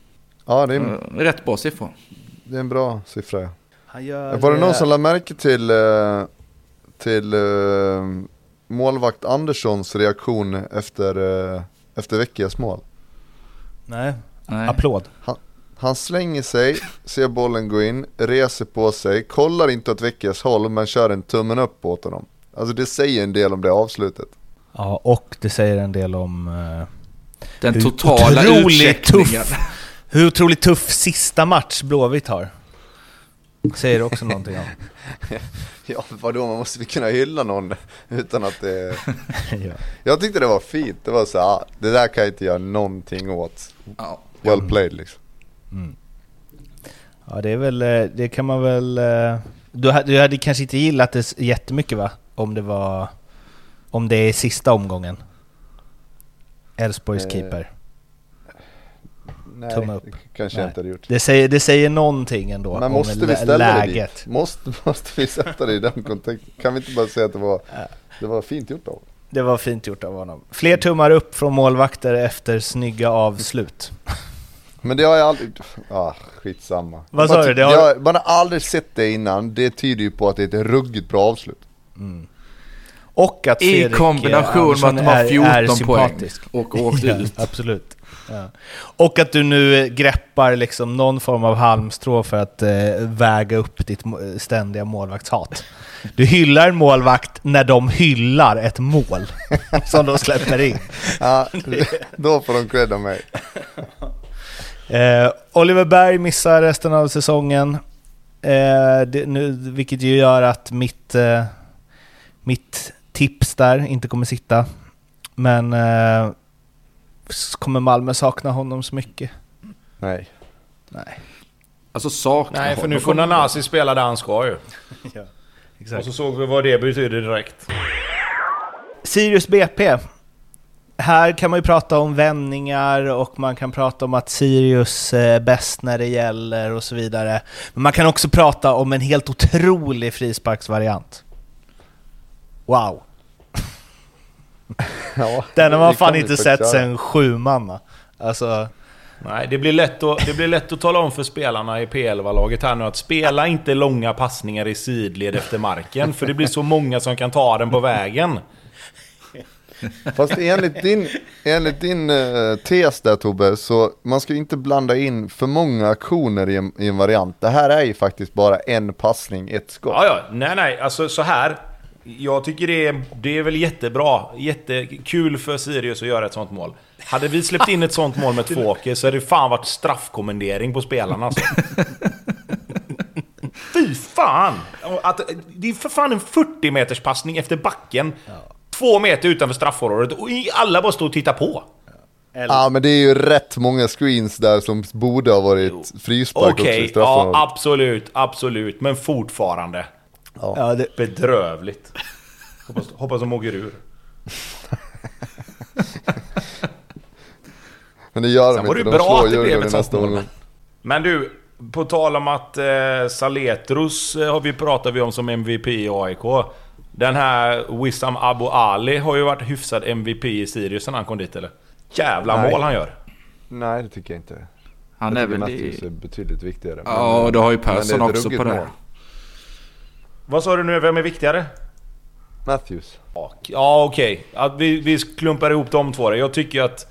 Ja, det är, Mm. Rätt bra siffror. det är en bra siffra. ja. Han gör, Var det någon eh, som lade märke till, eh, till eh, målvakt Anderssons reaktion efter, eh, efter Vecchias mål? Nej, Nej. applåd. Han slänger sig, ser bollen gå in, reser på sig, kollar inte åt Vecchias håll men kör en tummen upp åt honom. Alltså det säger en del om det avslutet. Ja, och det säger en del om eh, Den hur totala otroligt utcheckningen. tuff, hur otroligt tuff sista match Blåvitt har. Säger också någonting om. Ja vadå, man måste väl kunna hylla någon utan att det... ja. Jag tyckte det var fint, det var så ah, det där kan jag inte göra någonting åt. Ja. Well played liksom. ja, det är väl, eh, det kan man väl... eh, Du, ha- du hade kanske inte gillat det s- jättemycket va? Om det var... Om det är sista omgången. Elfsborgs Eh, keeper. Nej, Tumme upp. kanske Nej. jag inte hade gjort. Det säger, det säger någonting ändå Men måste vi ställa läget. det dit? Måste, måste vi sätta det i den kontexten? Kan vi inte bara säga att det var, det var fint gjort av? Det var fint gjort av honom. Fler tummar upp från målvakter efter snygga avslut. Men det har jag aldrig... Ah, skitsamma. Vad Man sa du? Det har-. Man har aldrig sett det innan, det tyder ju på att det är ett ruggigt bra avslut. Och att I Fredrik, kombination eh, med att de har Andersson är- är 14 poäng och åkt Ja, ut. absolut. Ja. Och att du nu eh, greppar liksom någon form av halmstrå för att eh, väga upp ditt ständiga målvaktshat. Du hyllar en målvakt när de hyllar ett mål som de släpper in. Ja, då får de cred av mig. Eh, Oliver Berg missar resten av säsongen. Eh, det, nu, vilket ju gör att mitt, eh, mitt tips där inte kommer sitta. Men eh, kommer Malmö sakna honom så mycket? Nej. Nej. Alltså saknar Nej, för honom. nu får Nanasi spela där han ska ju. Ja, Och exakt. så såg vi vad det betyder direkt. Sirius BP. Här kan man ju prata om vändningar och man kan prata om att Sirius är bäst när det gäller och så vidare. Men man kan också prata om en helt otrolig frisparksvariant. Wow! Ja, Den har man fan inte sett sen sju manna. Alltså, Nej, det blir, lätt att, det blir lätt att tala om för spelarna i P11-laget här nu att spela inte långa passningar i sidled efter marken, för det blir så många som kan ta den på vägen. Fast enligt din, enligt din eh, tes där Tobbe, så man ska ju inte blanda in för många aktioner i en, i en variant. Det här är ju faktiskt bara en passning, ett skott. Ja, ja, nej, nej, alltså så här. Jag tycker det är, det är väl jättebra, jättekul för Sirius att göra ett sånt mål. Hade vi släppt in ett sånt mål med Tvååker så hade det fan varit straffkommendering på spelarna alltså. Fy fan! Att, det är för fan en 40 meters passning efter backen. Två meter utanför straffområdet och alla bara står och tittar på. Ja men det är ju rätt många screens där som borde ha varit frispark också i Okej, ja straffområdet. absolut, absolut. Men fortfarande. Ja, det, Bedrövligt. Hoppas, hoppas de åker ur. Men det gör Sen de var inte, det de bra slår att det blev Djurgården nästa mål. omgång. Men du, på tal om att eh, Saletros eh, har vi pratat vi om som MVP i AIK. Den här Wissam Abu Ali har ju varit hyfsad MVP i Sirius sen han kom dit eller? Jävla Nej. mål han gör. Nej det tycker jag inte. Han jag är väl Matthews i... är betydligt viktigare. Ja, och det har ju men Persson också på det. mål. Vad sa du nu, vem är viktigare? Matthews. Ja okej, att vi, vi klumpar ihop de två. Jag tycker att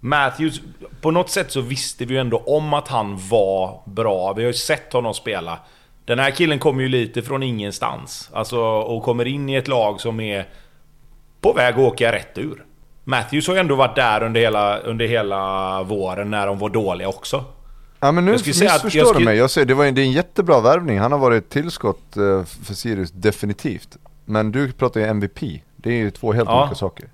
Matthews, på något sätt så visste vi ju ändå om att han var bra. Vi har ju sett honom spela. Den här killen kommer ju lite från ingenstans. Alltså, och kommer in i ett lag som är på väg att åka rätt ur. Matthews har ju ändå varit där under hela, under hela våren när de var dåliga också. Ja men nu Jag skulle säga att- missförstår du skulle- mig. Jag säger, det, var, en- det är en jättebra värvning. Han har varit ett tillskott eh, för Sirius, definitivt. Men du pratar ju MVP. Det är ju två helt Ja. olika saker.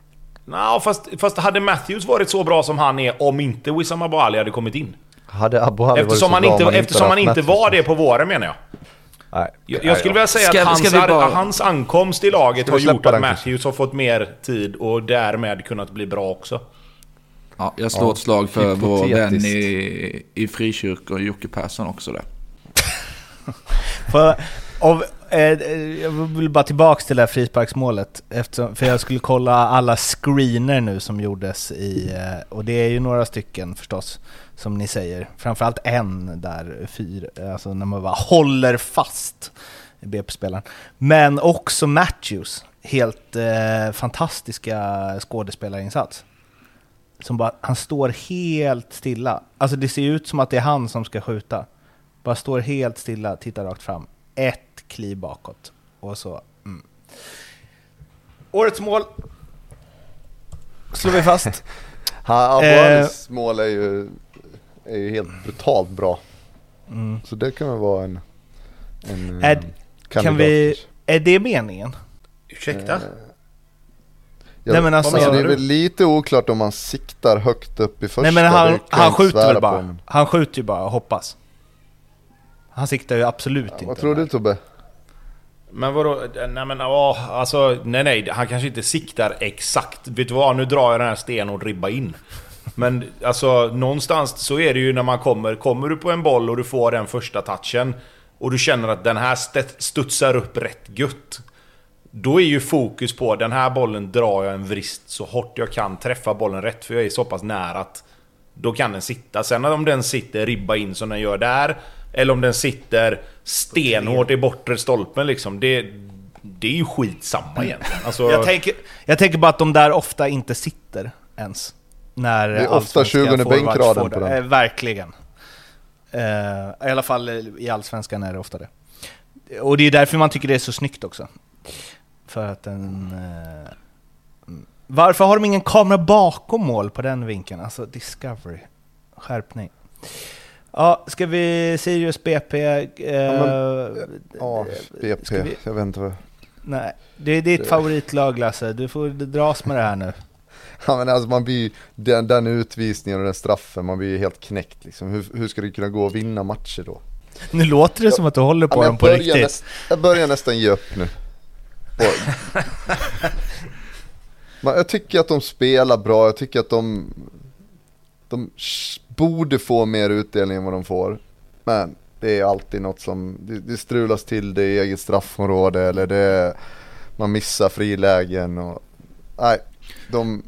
Nå, fast, fast hade Matthews varit så bra som han är om inte Wissam Abu Ali hade kommit in? Hade Abu Ali varit Eftersom så han bra inte, eftersom han inte var det på våren menar jag. Nej. Jag, jag skulle vilja säga Ska- att hans, bara- hans ankomst i laget har gjort att Matthews har fått mer tid och därmed kunnat bli bra också. Ja, jag slår Ja, ett slag för vår vän i, i frikyrkor, Jocke Persson också där. För, av, eh, jag vill bara tillbaks till det här frisparksmålet, eftersom, för jag skulle kolla alla screener nu som gjordes i, eh, och det är ju några stycken förstås, som ni säger. Framförallt en där, fyr, alltså när man bara håller fast BP-spelaren. Men också Matthews, helt eh, fantastiska skådespelarinsats. Som bara, han står helt stilla. Alltså det ser ut som att det är han som ska skjuta. Bara står helt stilla, tittar rakt fram. Ett kliv bakåt. Och så... Mm. Årets mål slår vi fast. Ha, Eh. Mål är ju, är ju helt brutalt bra. Mm. Så det kan väl vara en, en Är- eh, Kan kandidat vi... kanske. Är det meningen? Ursäkta? Ja, Nej, men alltså- alltså, det är väl lite oklart om man siktar högt upp i första. Nej men han, jag han skjuter väl bara? Han skjuter ju bara och hoppas. Han siktar ju absolut inte. Vad tror du Tobbe? Men vadå? Nej men ja, alltså nej nej. Han kanske inte siktar exakt. Vet du vad? Nu drar jag den här stenhård ribba in. Men alltså någonstans så är det ju när man kommer. Kommer du på en boll och du får den första touchen. Och du känner att den här st- studsar upp rätt gött. Då är ju fokus på den här bollen drar jag en vrist så hårt jag kan träffa bollen rätt. För jag är så pass nära att då kan den sitta. Sen om den sitter ribba in som den gör där. Eller om den sitter stenhårt i bortre stolpen liksom. Det, det är ju skitsamma egentligen. Alltså, Jag tänker, jag tänker bara att de där ofta inte sitter ens. När Det är ofta allsvenska 20 forwards bänkraden på den. Eh, verkligen. Eh, I alla fall i allsvenskan är det ofta det. Och det är därför man tycker det är så snyggt också. För att den... eh, varför har de ingen kamera bakom mål på den vinkeln? Alltså Discovery. Skärpning. Ja, ska vi Sirius BP... eh, Ja, BP, Ska vi- jag vet inte vad... Nej, det är ditt Det- favoritlag Lasse. Du får dras med det här nu. Ja men alltså man blir den, den utvisningen och den straffen, man blir ju helt knäckt liksom. Hur, hur ska det kunna gå att vinna matcher då? Nu låter det som att du håller på Ja, men dem på riktigt. näst, jag börjar nästan ge upp nu. Jag tycker att de spelar bra, jag tycker att de, de borde få mer utdelning än vad de får. Men det är alltid något som, det, det strulas till det i eget straffområde eller det, man missar frilägen och, nej, de,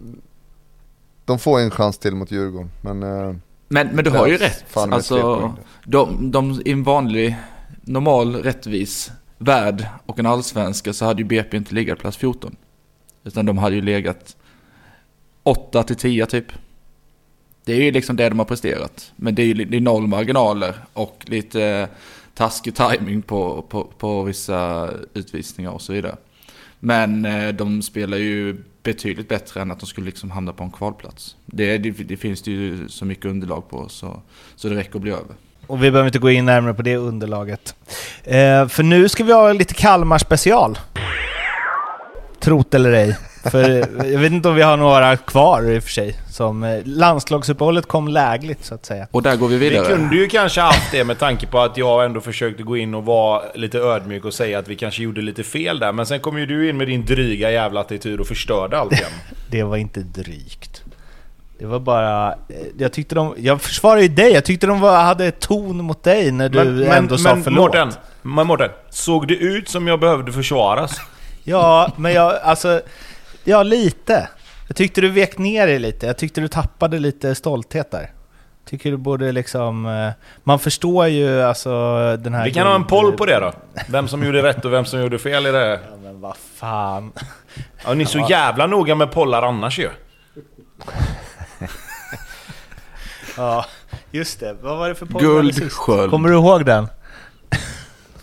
de får en chans till mot Djurgården. Men, eh, Men, men du har ju rätt. Alltså, de, de, i en vanlig, normal, rättvis värld och en allsvenska så hade ju BP inte legat plats 14. Utan de hade ju legat 8 till 10 typ. Det är ju liksom det de har presterat. Men det är ju det är noll marginaler och lite eh, taskig timing på, på, på vissa utvisningar och så vidare. Men eh, de spelar ju betydligt bättre än att de skulle liksom hamna på en kvalplats. Det, det, det finns det ju så mycket underlag på så, så det räcker att bli över. Och vi behöver inte gå in närmare på det underlaget. Eh, för nu ska vi ha lite Kalmar special. Trot eller ej. För eh, jag vet inte om vi har några kvar i och för sig. Som eh, landslagsuppehållet kom lägligt så att säga. Och där går vi Vi vidare. kunde ju kanske haft det med tanke på att jag ändå försökte gå in och vara lite ödmjuk och säga att vi kanske gjorde lite fel där. Men sen kom ju du in med din dryga jävla attityd och förstörde allt igen. Det var inte drygt. Det var bara... eh, Jag tyckte de... Jag försvarar ju dig, jag tyckte de var, hade ton mot dig när du ändå sa förlåt. Mårten, men Mårten, såg det ut som jag behövde försvaras? Ja, men jag, alltså... Ja, lite. Jag tyckte du vek ner dig lite. Jag tyckte du tappade lite stolthet där. Tycker du borde liksom... eh, Man förstår ju alltså den här... Vi kan ha en poll på det då. Vem som gjorde rätt och vem som gjorde fel i det. Ja, men vad fan. Ja, ni är så jävla noga med pollar annars ju. Ja, just det. Vad var det för sist? Guldsköld. Kommer du ihåg den?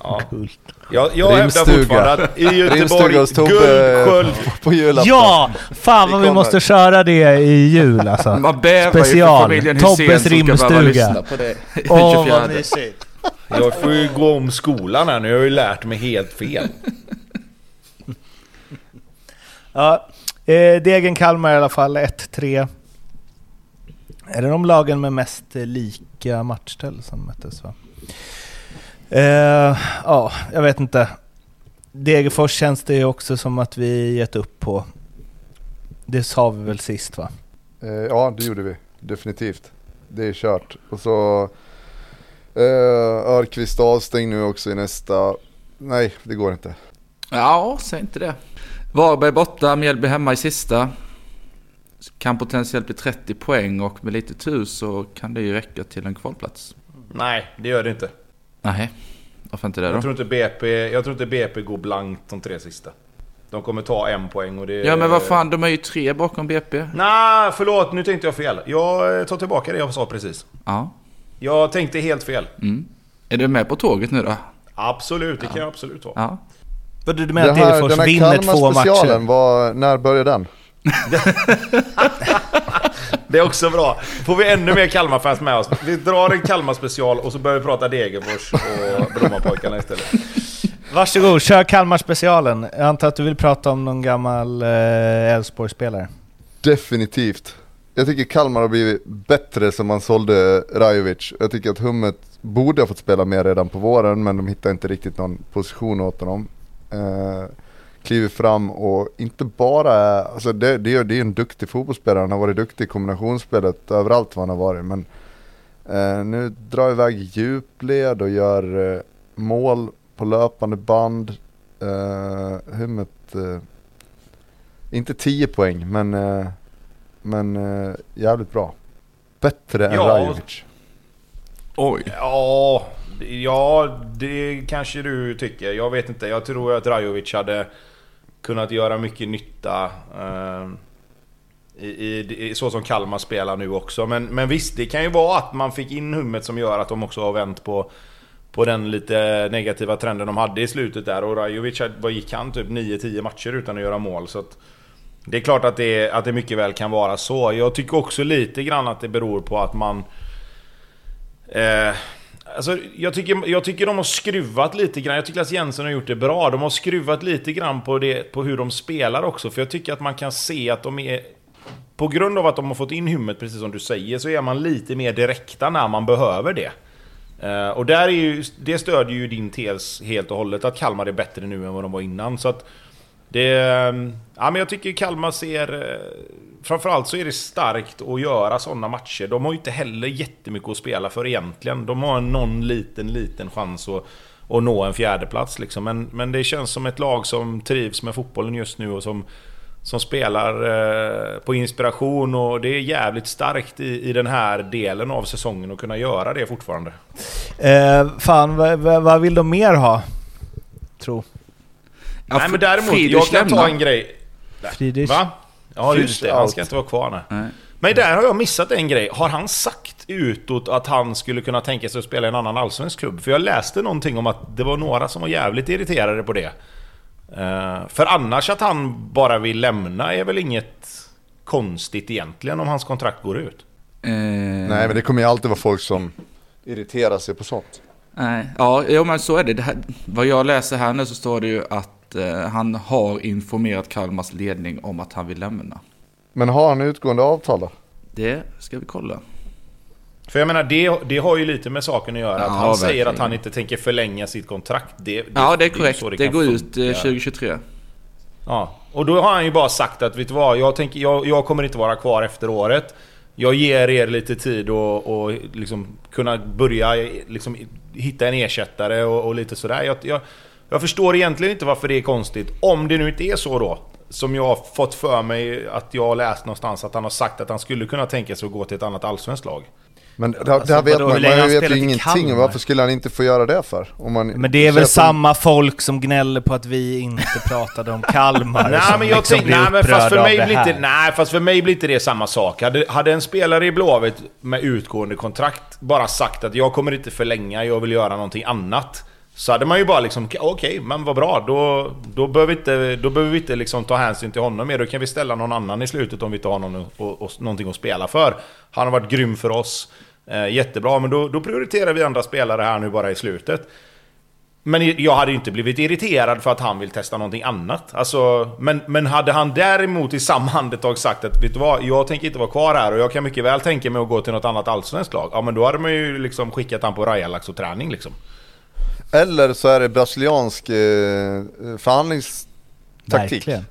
Ja. Guld. Jag, jag hävdar Rimstuga. fortfarande att i Göteborg, guldsköld. på julafton. Ja! Fan vad Vi måste köra det i jul alltså. Man bävar ju Special. för familjen Tobbes rimstuga. Åh 24. vad mysigt. Jag får ju gå om skolan här nu, jag har ju lärt mig helt fel. Ja, eh, Degen Kalmar i alla fall 1-3. Är det de lagen med mest lika matchställ som möttes va? Eh, ja, jag vet inte. Degerfors känns det ju också som att vi gett upp på. Det sa vi väl sist va? Eh, ja, det gjorde vi. Definitivt. Det är kört. Och så eh, Örqvist avstängd nu också i nästa. Nej, det går inte. Ja, säg inte det. Varberg borta, Mjällby hemma i sista. Kan potentiellt bli 30 poäng och med lite tur så kan det ju räcka till en kvalplats. Nej, det gör det inte. Nej, varför inte det Jag då? tror inte BP, jag tror inte BP går blankt de tre sista. De kommer ta en poäng och det... Ja men vad fan, de är ju tre bakom BP. Nej, förlåt. Nu tänkte jag fel. Jag tar tillbaka det jag sa precis. Ja. Jag tänkte helt fel. Mm. Är du med på tåget nu då? Absolut, det kan jag absolut vara. Ja. Vad du menar att här, den här vinner två Kalmar-specialen, matcher? var, när började den? Det är också bra. Får vi ännu mer Kalmar-fans med oss. Vi drar en Kalmar-special och så börjar vi prata Degerfors och Brommapojkarna istället. Varsågod, kör Kalmar-specialen. Jag antar att du vill prata om någon gammal eh, Elfsborg-spelare? Definitivt. Jag tycker Kalmar har blivit bättre som man sålde Rajovic. Jag tycker att Hummet borde ha fått spela mer redan på våren men de hittar inte riktigt någon position åt honom. Eh, kliver fram och inte bara är, alltså det, det, är, det är en duktig fotbollsspelare, han har varit duktig i kombinationsspelet överallt var han har varit men eh, nu drar iväg i djupled och gör eh, mål på löpande band. Eh, Hummet, eh, inte 10 poäng men eh, men eh, jävligt bra. Bättre än Ja. Rajovic. Oj. Ja, ja, det kanske du tycker. Jag vet inte. Jag tror att Rajovic hade kunnat göra mycket nytta. eh, i, i, i, så som Kalmar spelar nu också. Men, men visst, det kan ju vara att man fick in hummet som gör att de också har vänt på, på den lite negativa trenden de hade i slutet där. Och Rajovic, vad gick han? Typ 9-10 matcher utan att göra mål. Så att, det är klart att det, att det mycket väl kan vara så. Jag tycker också lite grann att det beror på att man... Eh, alltså, jag, tycker, jag tycker de har skruvat lite grann. Jag tycker att Jensen har gjort det bra. De har skruvat lite grann på, det, på hur de spelar också. För jag tycker att man kan se att de är... På grund av att de har fått in hummet, precis som du säger, så är man lite mer direkta när man behöver det. Uh, och där är ju, det stödjer ju din tes helt och hållet, att Kalmar är bättre nu än vad de var innan. Så att det... Eh, ja, men jag tycker Kalmar ser... Eh, Framförallt så är det starkt att göra sådana matcher. De har ju inte heller jättemycket att spela för egentligen. De har någon liten, liten chans att, att nå en fjärdeplats liksom. Men, men det känns som ett lag som trivs med fotbollen just nu och som, som spelar eh, på inspiration. Och det är jävligt starkt i, i den här delen av säsongen att kunna göra det fortfarande. Eh, fan, vad, vad, vad vill de mer ha? Tro. Ja, Nej men däremot, Friedrich jag kan ta en grej. Friedrich? Va? Ja just det, han ska inte vara kvar nej. Nej. Men där har jag missat en grej. Har han sagt utåt att han skulle kunna tänka sig att spela i en annan allsvensk klubb? För jag läste någonting om att det var några som var jävligt irriterade på det. Eh, för annars att han bara vill lämna är väl inget konstigt egentligen om hans kontrakt går ut. Eh, Nej men det kommer ju alltid vara folk som irriterar sig på sånt. Nej, ja, jo, men så är det. det här, vad jag läser här nu så står det ju att eh, han har informerat Kalmars ledning om att han vill lämna. Men har han utgående avtal då? Det ska vi kolla. För jag menar, det, det har ju lite med saken att göra. Ja, att han säger verkligen. att han inte tänker förlänga sitt kontrakt. Det, Ja, det är korrekt. Det, kan går ut funka. eh, 2023. Ja, och då har han ju bara sagt att vet du vad, jag, tänker, jag, jag kommer inte vara kvar efter året. Jag ger er lite tid och, och liksom kunna börja liksom, hitta en ersättare och, och lite sådär. Jag, jag, jag förstår egentligen inte varför det är konstigt. Om det nu inte är så då. Som jag har fått för mig att jag har läst någonstans att han har sagt att han skulle kunna tänka sig att gå till ett annat allsvenskt lag. Men det, Alltså, det här vet vadå, man, man vet ju ingenting. Kalmar? Varför skulle han inte få göra det för? Om man, Men det är väl att- samma folk som gnäller på att vi inte pratade om Kalmar Nej men jag liksom tänkte, nej, men fast för mig blir det inte, nej fast för mig blir inte det samma sak. Hade, hade en spelare i Blåvitt med utgående kontrakt bara sagt att jag kommer inte förlänga, jag vill göra någonting annat. Så hade man ju bara liksom, okej, men vad bra. Då, då behöver vi inte, då behöver vi inte liksom ta hänsyn till honom mer. Då kan vi ställa någon annan i slutet om vi inte har någon, och, och, någonting att spela för. Han har varit grym för oss. Eh, jättebra, men då, då prioriterar vi andra spelare här nu bara i slutet. Men jag hade ju inte blivit irriterad för att han vill testa någonting annat. Alltså, men, men hade han däremot i samma andetag sagt att vet du vad, jag tänker inte vara kvar här och jag kan mycket väl tänka mig att gå till något annat allsvenskt lag. Ja men då hade man ju liksom skickat han på Rajalaxo-träning liksom. Eller så är det brasiliansk eh, förhandlingstaktik. Verkligen.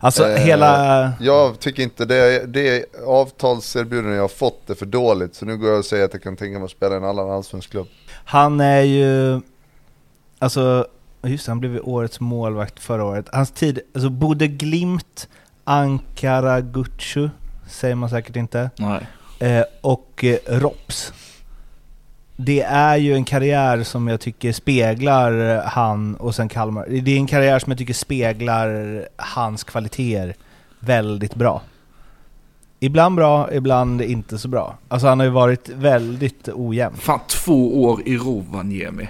Alltså Eh, hela... Jag tycker inte det, det avtalserbjudande jag har fått är för dåligt. Så nu går jag och säger att jag kan tänka mig att spela i en annan allsvensk klubb. Han är ju... Alltså, just det, han blev årets målvakt förra året. Hans tid, alltså Bode Glimt, Ankara Gutsu, säger man säkert inte, Nej. eh, och eh, Rops. Det är ju en karriär som jag tycker speglar han och sen Kalmar. Det är en karriär som jag tycker speglar hans kvaliteter väldigt bra. Ibland bra, ibland inte så bra. Alltså han har ju varit väldigt ojämn. Fan, två år i Rovaniemi.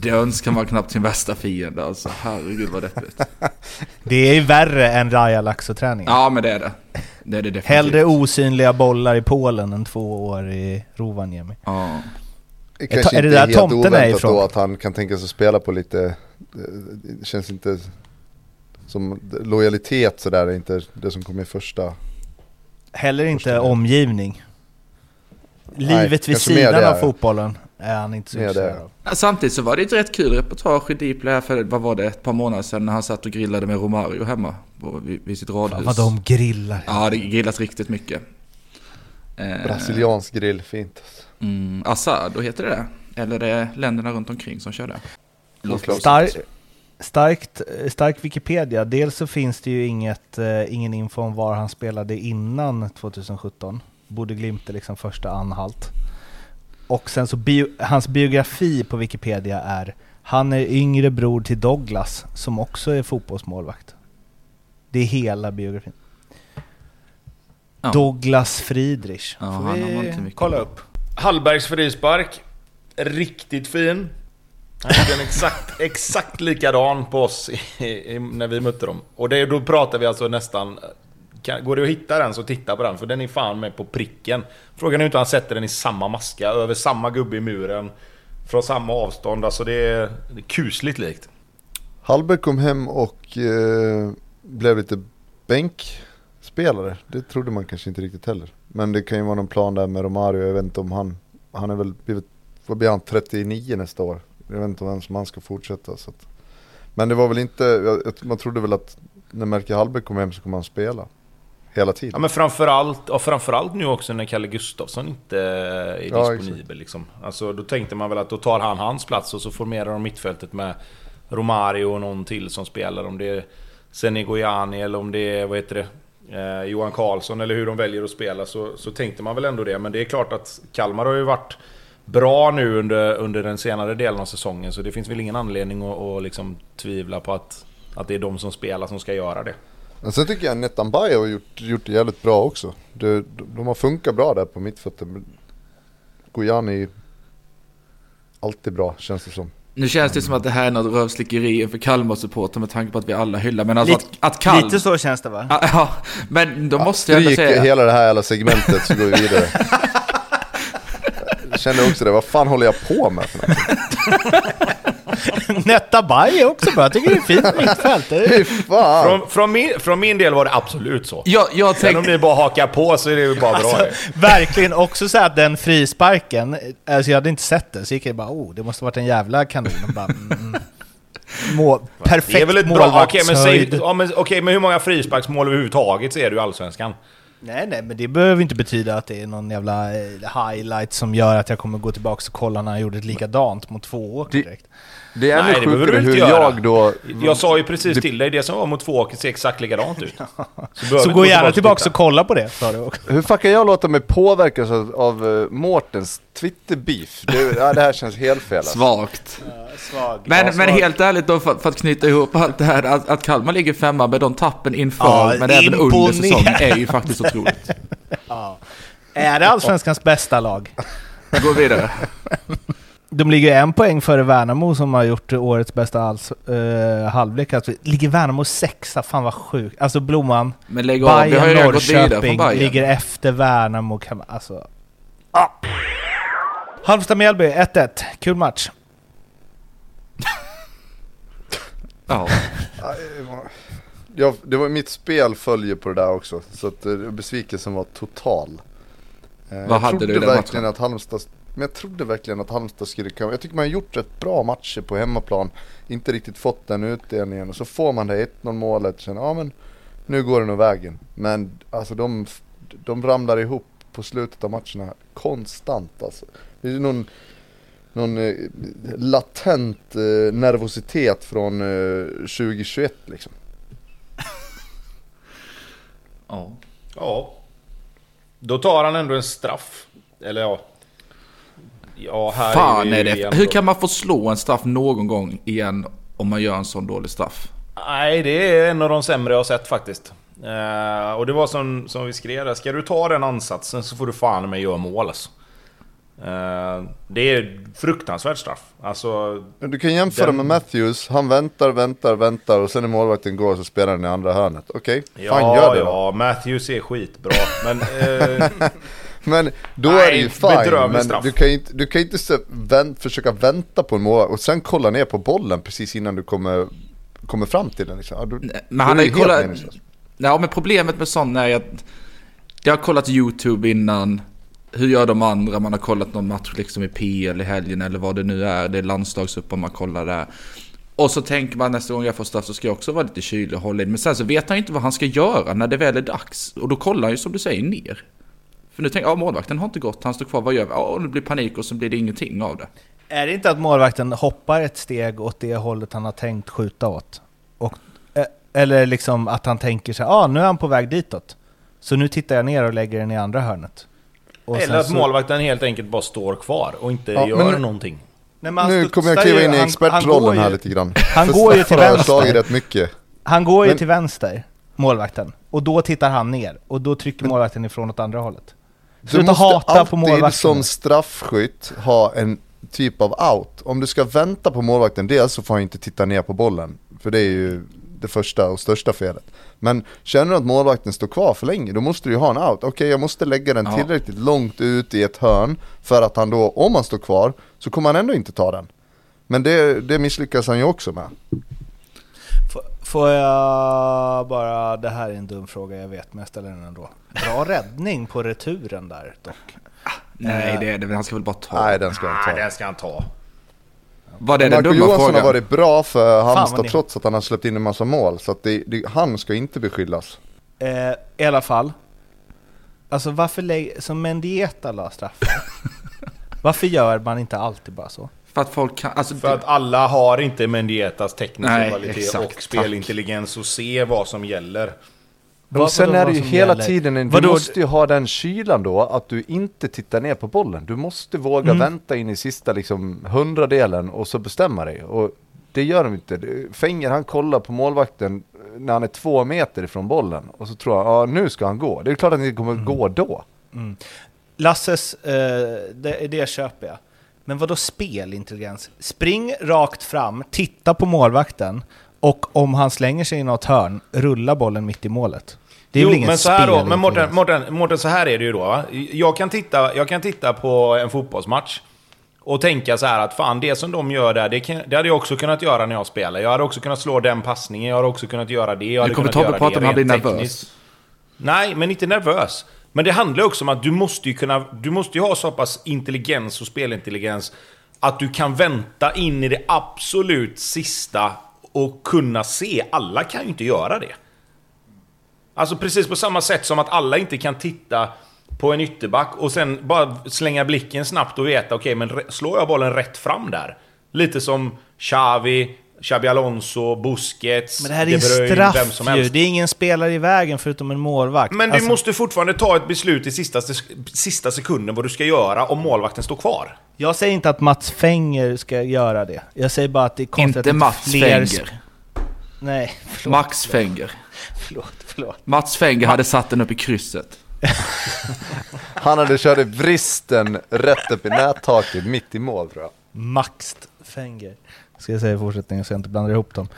Det önskar man knappt sin värsta fiende alltså. Herregud vad deppigt. Det är ju värre än Raja Laxo-träningen. Ja, men det är det. Det är det definitivt. Hellre osynliga bollar i Polen än två år i Rovaniemi. Ja. Det Är kanske är det inte där är helt tomten är oväntat ifrån? då att han kan tänka sig att spela på lite, eh, det känns inte som lojalitet sådär, är inte det som kommer i första. Heller inte Förstår jag. omgivning. Nej, Livet vid kanske mer sidan av fotbollen är han inte så intresserad det. av. Ja, Samtidigt så var det ett rätt kul reportage i Dplay här för, vad var det, ett par månader sedan när han satt och grillade med Romario hemma på, vid, vid sitt radhus. Fan vad de grillar. Ja, det grillas riktigt mycket. Eh, Brasiliansk grill, fint. Mm, Asado heter det det? Eller det är länderna runt omkring som kör det? Star starkt, stark Wikipedia. Dels så finns det ju inget, eh, ingen info om var han spelade innan 2017. Borde Glimt är liksom första anhalt. Och sen så bio, hans biografi på Wikipedia är Han är yngre bror till Douglas som också är fotbollsmålvakt. Det är hela biografin. Ja. Douglas Friedrich. Ja, Får han har vi kolla upp. Hallbergs frispark. Riktigt fin. Han gjorde en exakt, exakt likadan på oss i, i, när vi mötte dem. Och det, då pratar vi alltså nästan... Kan, går det att hitta den så titta på den, för den är fan med på pricken. Frågan är hur inte han sätter den i samma maska, över samma gubbe i muren. Från samma avstånd, alltså det är, det är kusligt likt. Hallberg kom hem och eh, blev lite bänkspelare. Det trodde man kanske inte riktigt heller. Men det kan ju vara någon plan där med Romario. Jag vet inte om han, han är väl blivit, vad blir han, 39 nästa år. Jag vet inte om ens om han ska fortsätta. Så att. Men det var väl inte, jag- man trodde väl att när Melker Hallberg kom hem så kommer han spela. Hela Ja tiden. men framförallt, och framförallt nu också när Kalle Gustafsson inte är Ja, disponibel liksom. Alltså då tänkte man väl att då tar han hans plats och så formerar de mittfältet med Romario och någon till som spelar. Om det är Senegojani eller om det är, vad heter det, eh, Johan Karlsson eller hur de väljer att spela så, så tänkte man väl ändå det. Men det är klart att Kalmar har ju varit bra nu under, under den senare delen av säsongen så det finns väl ingen anledning att, att liksom tvivla på att, att det är de som spelar som ska göra det. Men sen tycker jag Netan Baye har gjort, gjort det jävligt bra också. De, de har funkat bra där på mittfältet. Gojani alltid bra känns det som. Nu känns det som att det här är något rövslickeri inför Kalmar-supporter med tanke på att vi alla hyllar. Men alltså Lite- att, att Kalmar... Lite så känns det va? Ja, ja, men då måste jag ändå säga... hela det här jävla segmentet så går vi vidare. Jag kände också det, vad fan håller jag på med för något? Netta Bay är också bra. Jag tycker det är fint mittfält. Fy fan! Från, från, min, från min del var det absolut så. Jag, jag Sen om tänkte... ni bara hakar på så är det ju bara bra det. Verkligen också så att den frisparken, alltså jag hade inte sett den, så gick jag bara oh, det måste varit en jävla kanon. Och bara, mm, må, perfekt bra... Okej, men, säg, målvaktshöjd. ja, men, okej, men hur många frisparksmål överhuvudtaget ser du i Allsvenskan? Nej, nej, men det behöver inte betyda att det är någon jävla eh, highlight som gör att jag kommer gå tillbaka och kolla när jag gjorde ett likadant mot två år Det- direkt. Det är ännu Nej, det behöver sjukare hur göra. jag då... Jag sa ju precis Det- till dig, det som var mot två ser exakt likadant ut. Så, behöver Så inte gå gå gärna tillbaka och kolla på det, sa du också. Hur fan kan jag låta mig påverkas av, av uh, Mårtens Twitter-beef? Det, ja, det här känns helt fel alltså. Svagt. Svag. Men, men helt ärligt då, för, för att knyta ihop allt det här, att, att Kalmar ligger femma med de tappen inför, Ja, men även under säsongen, är ju faktiskt otroligt. Är det Allsvenskans bästa lag? Gå vidare. De ligger en poäng före Värnamo som har gjort årets bästa alls, eh, halvlek. Alltså, ligger Värnamo sexa? Fan vad sjukt. Alltså Blomman, Men lägg av, vi Bayern Norrköping ligger efter Värnamo. Kan alltså. Ah. Halmstad-Mjällby 1-1. Kul match. Ja. Jag, det var mitt spel följer på det där också, så att eh, besvikelsen var total. Eh, Vad jag hade trodde du i den verkligen matchen? att Halmstad, men jag trodde verkligen att Halmstad skulle komma. Jag tycker man har gjort rätt bra matcher på hemmaplan. Inte riktigt fått den utdelningen och så får man det 1-0 målet. Känner, ja men nu går det nog vägen. Men alltså de, de ramlar ihop på slutet av matcherna konstant alltså. Det är någon, någon eh, latent eh, nervositet från eh, 2021 liksom. ja. Ja. Då tar han ändå en straff. Eller ja. Ja, här Fan är ju det. Hur kan man få slå en straff någon gång igen om man gör en sån dålig straff? Nej, det är en av de sämre jag har sett faktiskt. Eh, och det var som, som vi skrev där, ska du ta den ansatsen så får du fan med göra mål alltså. Eh, det är fruktansvärt straff. Alltså, Men Du kan jämföra Den- med Matthews, han väntar, väntar, väntar och sen när målvakten går så spelar han i andra hörnet. Okej, ja, fan gör det då. ja, Matthews är skitbra. Men eh, Men då Nej, är det ju fine, men straff. du kan ju inte, du kan inte vänt, försöka vänta på en målvakt och sen kolla ner på bollen precis innan du kommer, kommer fram till den. Liksom. Ja, då- Men han är har ju kollat... Ja, men problemet med sån är att jag har kollat YouTube innan. Hur gör de andra? Man har kollat någon match liksom i PL i helgen eller vad det nu är. Det är landslagsuppar man kollar där. Och så tänker man nästa gång jag får straff så ska jag också vara lite kylig och hålla in. Men sen så vet han inte vad han ska göra när det väl är dags. Och då kollar han ju som du säger ner. För nu tänker jag, ja målvakten har inte gått, han står kvar, vad gör vi? Ja, det blir panik och så blir det ingenting av det. Är det inte att målvakten hoppar ett steg åt det hållet han har tänkt skjuta åt? Och, eh, eller liksom att han tänker sig, ah, nu är han på väg ditåt. Så nu tittar jag ner och lägger den i andra hörnet. Och eller att så- målvakten helt enkelt bara står kvar och inte Ja, gör men- någonting. Nej, Nu kommer jag kliva in i expertrollen här lite grann. han För går ju till vänster. rätt mycket. Han går ju Men- till vänster, målvakten. Och då tittar han ner. Och då trycker målvakten ifrån åt andra hållet. Du Sluta måste hata på alltid målvakten. som straffskytt ha en typ av out. Om du ska vänta på målvakten, dels så får han inte titta ner på bollen. För det är ju det första och största felet. Men känner du att målvakten står kvar för länge, då måste du ju ha en out. Okej, jag måste lägga den Ja. tillräckligt långt ut i ett hörn för att han då, om han står kvar, så kommer han ändå inte ta den. Men det, det misslyckas han ju också med. F- Får jag bara, det här är en dum fråga jag vet men jag ställer den ändå. Bra räddning på returen där dock. Nej, Eh. det det, han ska väl bara ta. Nej, den ska han Nej, ta. den ska han ta. Vad är den Marco dumma Johansson frågan? har varit bra för Halmstad ni- trots att han har släppt in en massa mål. Så att det, det, han ska inte beskyllas. Eh, I alla fall. Alltså varför lägger, som Mendieta la straffen. varför gör man inte alltid bara så? För att folk kan... Alltså, För att alla har inte Mendietas tekniska Nej, kvalitet exakt, och spelintelligens och se vad som gäller. Och sen vadå är det ju hela gäller? tiden, en, du Vadå? måste ju ha den kylan då att du inte tittar ner på bollen. Du måste våga Mm. vänta in i sista liksom hundradelen och så bestämma dig. Och det gör de inte. Fänger han kollar på målvakten när han är två meter ifrån bollen och så tror han, ja nu ska han gå. Det är klart att han inte kommer Mm. gå då. Lasses, eh, det, det köper jag. Men vad då spelintelligens? Spring rakt fram, titta på målvakten och om han slänger sig i något hörn, rulla bollen mitt i målet. Det är jo, väl ingen men så här då, men Mårten? Mårten, Mårten, så här är det ju då. va? Jag kan, titta, jag kan titta på en fotbollsmatch och tänka så här att fan, det som de gör där, det, kan, det hade jag också kunnat göra när jag spelar. Jag hade också kunnat slå den passningen, jag hade också kunnat göra det. Jag hade du kommer Tobbe prata om han blir nervös. tekniskt. Nej, men inte nervös. Men det handlar också om att du måste ju kunna... Du måste ju ha så pass intelligens och spelintelligens att du kan vänta in i det absolut sista och kunna se. Alla kan ju inte göra det. Alltså precis på samma sätt som att alla inte kan titta på en ytterback och sen bara slänga blicken snabbt och veta okej, men re- slår jag bollen rätt fram där? Lite som Xavi, Xabi Alonso, Busquets, Men det här är De en Bruyne, straff vem som ju, helst. det är ingen spelare i vägen förutom en målvakt. Men du Alltså, måste fortfarande ta ett beslut i sista, sista sekunden vad du ska göra om målvakten står kvar. Jag säger inte att Mats Fenger ska göra det. Jag säger bara att det är konstigt inte att Mats fler... Fenger. Nej, förlåt, Max Fenger. förlåt, förlåt. Mats Fenger hade satt den upp i krysset. Han hade kört i vristen rätt upp i nättaket mitt i mål tror jag. Max Fenger. Ska jag säga i fortsättningen så jag inte blandar ihop dem.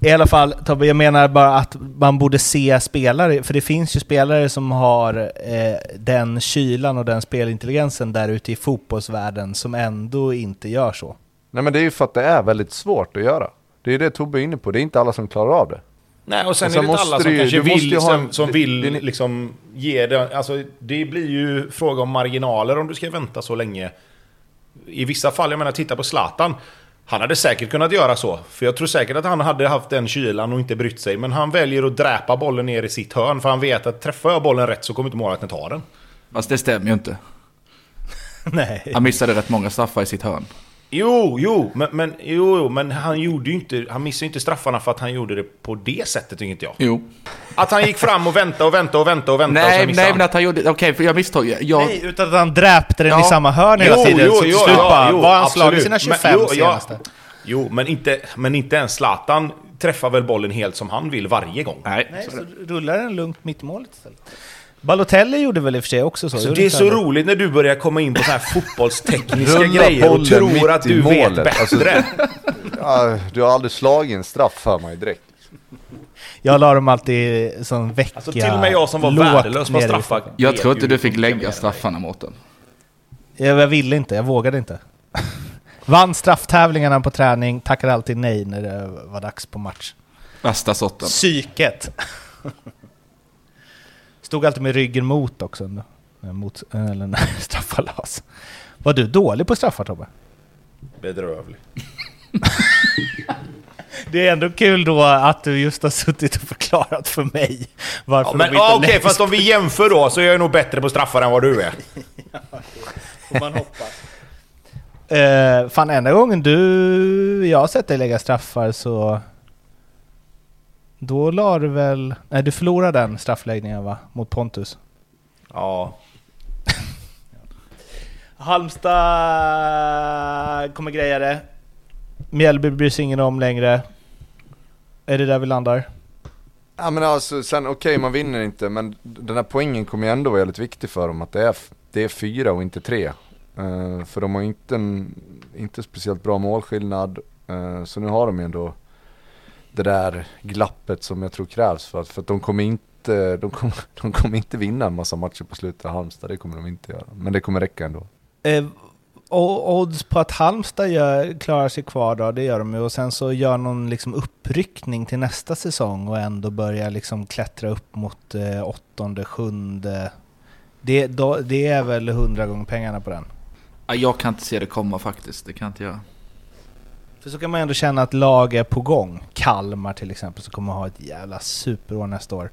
I alla fall Tobbe, jag menar bara att man borde se spelare, för det finns ju spelare som har eh, den kylan och den spelintelligensen där ute i fotbollsvärlden som ändå inte gör så. Nej men det är ju för att det är väldigt svårt att göra. Det är det Tobbe är inne på, det är inte alla som klarar av det. Nej, och sen, Och sen är det inte alla som du ju- kanske vill, ha som, en- som det- vill det- liksom ge det. Alltså, det blir ju fråga om marginaler om du ska vänta så länge. I vissa fall, jag menar titta på Zlatan. Han hade säkert kunnat göra så. För jag tror säkert att han hade haft den kylan och inte brytt sig. Men han väljer att dräpa bollen ner i sitt hörn. För han vet att träffar jag bollen rätt så kommer inte målvakten ta den. Fast det stämmer ju inte. Nej. Han missade rätt många straffar i sitt hörn. Jo, jo, men, men, jo, jo, men han gjorde ju inte... Han missade ju inte straffarna för att han gjorde det på det sättet, tycker inte jag. Jo. Att han gick fram och väntade och väntade och väntade och väntade och Nej, missade nej han. men att han gjorde... Okej, för jag misstog. Jag, Nej, utan att han dräpte den Ja. i samma hörn hela Jo, tiden. jo, så till jo, slut ja, bara, jo, var han slagit absolut. sina Men, 25 jo, ja. senaste? Jo, men inte, men inte ens Zlatan träffar väl bollen helt som han vill varje gång. nej. Nej, så- så rullar den lugnt mitt målet istället. Balotelli gjorde väl i och för sig också så. Alltså, det är så han roligt när du börjar komma in på så här fotbollstekniska grejer och tror att du vet målet. bättre. Alltså, Ja, du har aldrig slagit en straff för mig direkt. Jag la dem alltid som vecka Alltså till och med jag som var värdelös på straffar. Jag tror inte du fick lägga straffarna, Mårten. Jag, jag ville inte, jag vågade inte. Vann strafftävlingarna på träning, tackade alltid nej när det var dags på match. Värsta sorten. Psyket! Stod alltid med ryggen mot också, när mot, eller när straffar las. Var du dålig på straffar Tobbe? Bedrövlig. Det är ändå kul då att du just har suttit och förklarat för mig varför Ja, men de inte ja, okej, fast om vi jämför då så är jag nog bättre på straffar än vad du är. får man hoppas. Eh, fan, enda gången du, jag har sett dig lägga straffar så... Då la du väl... Nej, du förlorade den straffläggningen va? Mot Pontus. Ja. Halmstad kommer greja det. Mjällby bryr sig ingen om längre. Är det där vi landar? Ja men alltså sen okej man vinner inte men den här poängen kommer ju ändå vara väldigt viktig för dem att det är, det är fyra och inte tre. Eh, för de har inte en, inte speciellt bra målskillnad. Eh, så nu har de ju ändå det där glappet som jag tror krävs för att, för att de kommer inte, de kommer, de kommer inte vinna en massa matcher på slutet av Halmstad, det kommer de inte göra. Men det kommer räcka ändå. Eh, och odds på att Halmstad gör, klarar sig kvar då, det gör de ju. Och sen så gör någon liksom uppryckning till nästa säsong och ändå börjar liksom klättra upp mot eh, åttonde, sjunde. Det, då, det är väl hundra gånger pengarna på den. Ja, Jag kan inte se det komma faktiskt. Det kan inte jag. För så kan man ändå känna att lag är på gång. Kalmar till exempel, som kommer ha ett jävla superår nästa år.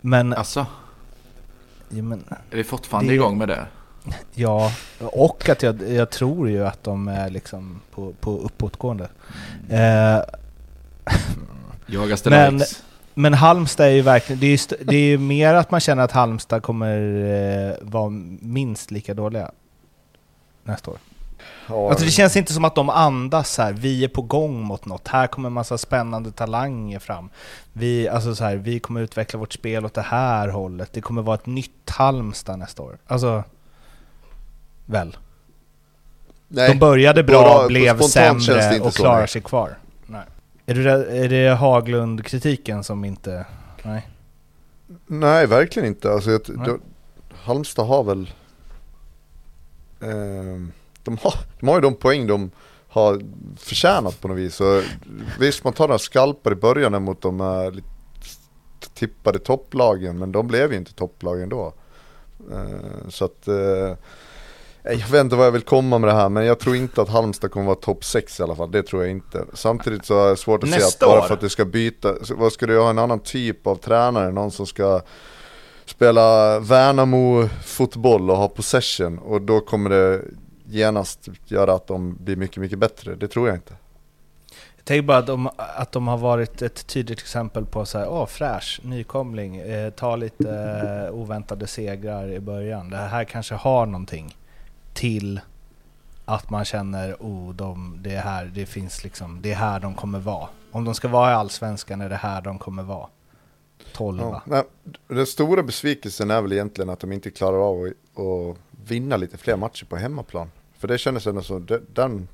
Men, Alltså, ja, men är vi fortfarande Det- igång med det? ja, och att jag, jag tror ju att de är liksom på, på uppåtgående. Eh, Jagar ställa Men- likes. Men Halmstad är ju verkligen, det är ju, det är ju mer att man känner att Halmstad kommer eh, vara minst lika dåliga nästa år. Ja, Alltså det känns inte som att de andas här. vi är på gång mot något, här kommer en massa spännande talanger fram. Vi, alltså så här, vi kommer utveckla vårt spel åt det här hållet, det kommer vara ett nytt Halmstad nästa år. Alltså, väl? Nej, De började bara bra, på blev sämre och klarar sig kvar. Nej. Är, det, är det Haglund-kritiken som inte... Nej. Nej, verkligen inte. Alltså, jag, Halmstad har väl... ehm, de, har, de har ju de poäng de har förtjänat på något vis. Så, visst, man tar några skalpar i början mot de här lite tippade topplagen, men de blev ju inte topplagen då. Eh, så att... eh, jag vet inte vad jag vill komma med det här, men jag tror inte att Halmstad kommer vara topp 6 i alla fall. Det tror jag inte. Samtidigt så är det svårt att se att Nästa bara år? för att det ska byta, vad ska du ha en annan typ av tränare? Någon som ska spela Värnamo-fotboll och ha possession och då kommer det genast göra att de blir mycket, mycket bättre. Det tror jag inte. Jag tänker bara att de, att de har varit ett tydligt exempel på så här, åh fräsch, nykomling, eh, ta lite eh, oväntade segrar i början. Det här kanske har någonting till att man känner, oh, de, det är här, det finns liksom, det är här de kommer vara. Om de ska vara i Allsvenskan är det här de kommer vara. Tolva. Ja, nej, den stora besvikelsen är väl egentligen att de inte klarar av att vinna lite fler matcher på hemmaplan. För det kändes ändå så, det- den,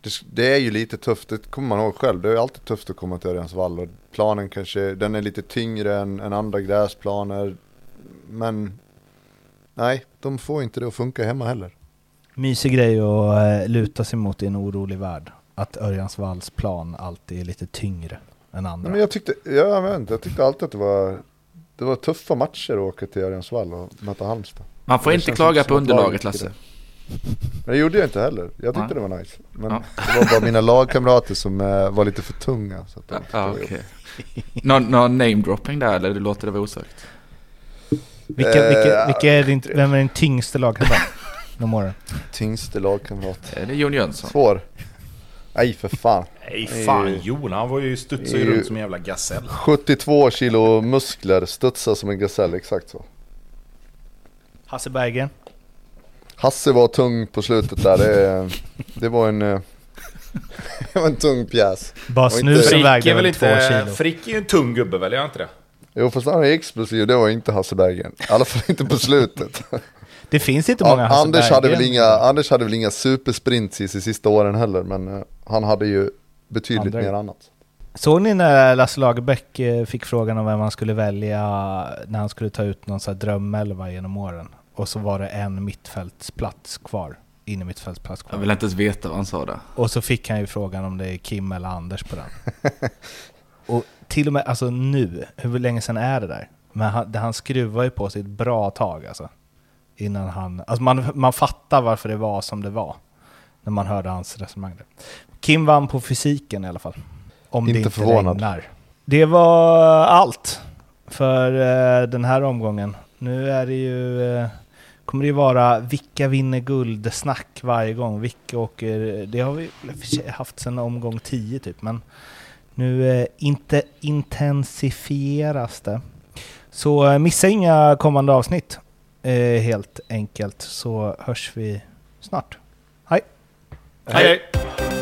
det, det är ju lite tufft, det kommer man ihåg själv. Det är alltid tufft att komma till Örjansvall och planen kanske, den är lite tyngre än, än andra gräsplaner. Men nej, de får inte det att funka hemma heller. Mysig grej att eh, luta sig mot i en orolig värld. Att Örjansvalls plan alltid är lite tyngre än andra. Men jag tyckte, jag vet inte, jag tyckte alltid att det var, det var tuffa matcher att åka till Örjansvall och möta Halmstad. Man får inte klaga inte på underlaget, Lasse. Men det gjorde jag inte heller. Jag tyckte Nej. det var nice. Men Ja. det var bara mina lagkamrater som eh, var lite för tunga. Så att de Ja, ja, var okej. Någon, någon namedropping där eller du låter det vara osagt? Vilka, vilka, Eh, vilka är din, vem är din tyngste lagkamrat? åren? Tyngste lagkamrat. Eh, Det är Jon Jönsson. Svår. Nej för fan. Nej Det är fan ju- Jon, han var ju studsade runt som en jävla gasell. 72 kilo muskler, studsar som en gasell, exakt så. Hasse Berggren? Hasse var tung på slutet där, det, det var en... eh, det var en tung pjäs. Bara snusen vägde är väl två inte... kilo? Frick är ju en tung gubbe väl, är han inte det? Jo fast han är explosiv, det var inte Hasse Berggren. I alla fall inte på slutet. Det finns inte många Ja, Hasse Anders, hade väl inga, Anders hade väl inga supersprints i de sista åren heller, men eh, han hade ju betydligt Andra. mer annat. Såg ni när Lasse Lagerbäck eh, fick frågan om vem han skulle välja när han skulle ta ut någon sån här drömelva genom åren? Och så var det en mittfältsplats kvar. Inne mittfältsplats Jag kvar. vill inte ens veta vad han sa där. Och så fick han ju frågan om det är Kim eller Anders på den. och till och med, alltså nu, hur länge sedan är det där? Men han, det- han skruvar ju på sig ett bra tag alltså. Innan han, alltså man, man fattar varför det var som det var. När man hörde hans resonemang där. Kim vann på fysiken i alla fall. Om det Inte inte förvånad. regnar. Det var allt för eh, den här omgången. Nu är det ju, eh, kommer det ju vara vilka vinner guld-snack varje gång. Vilka åker, det har vi haft sedan omgång 10 typ, men nu eh, inte intensifieras det. Så eh, missa inga kommande avsnitt eh, helt enkelt, så hörs vi snart. Hej! Hej hej!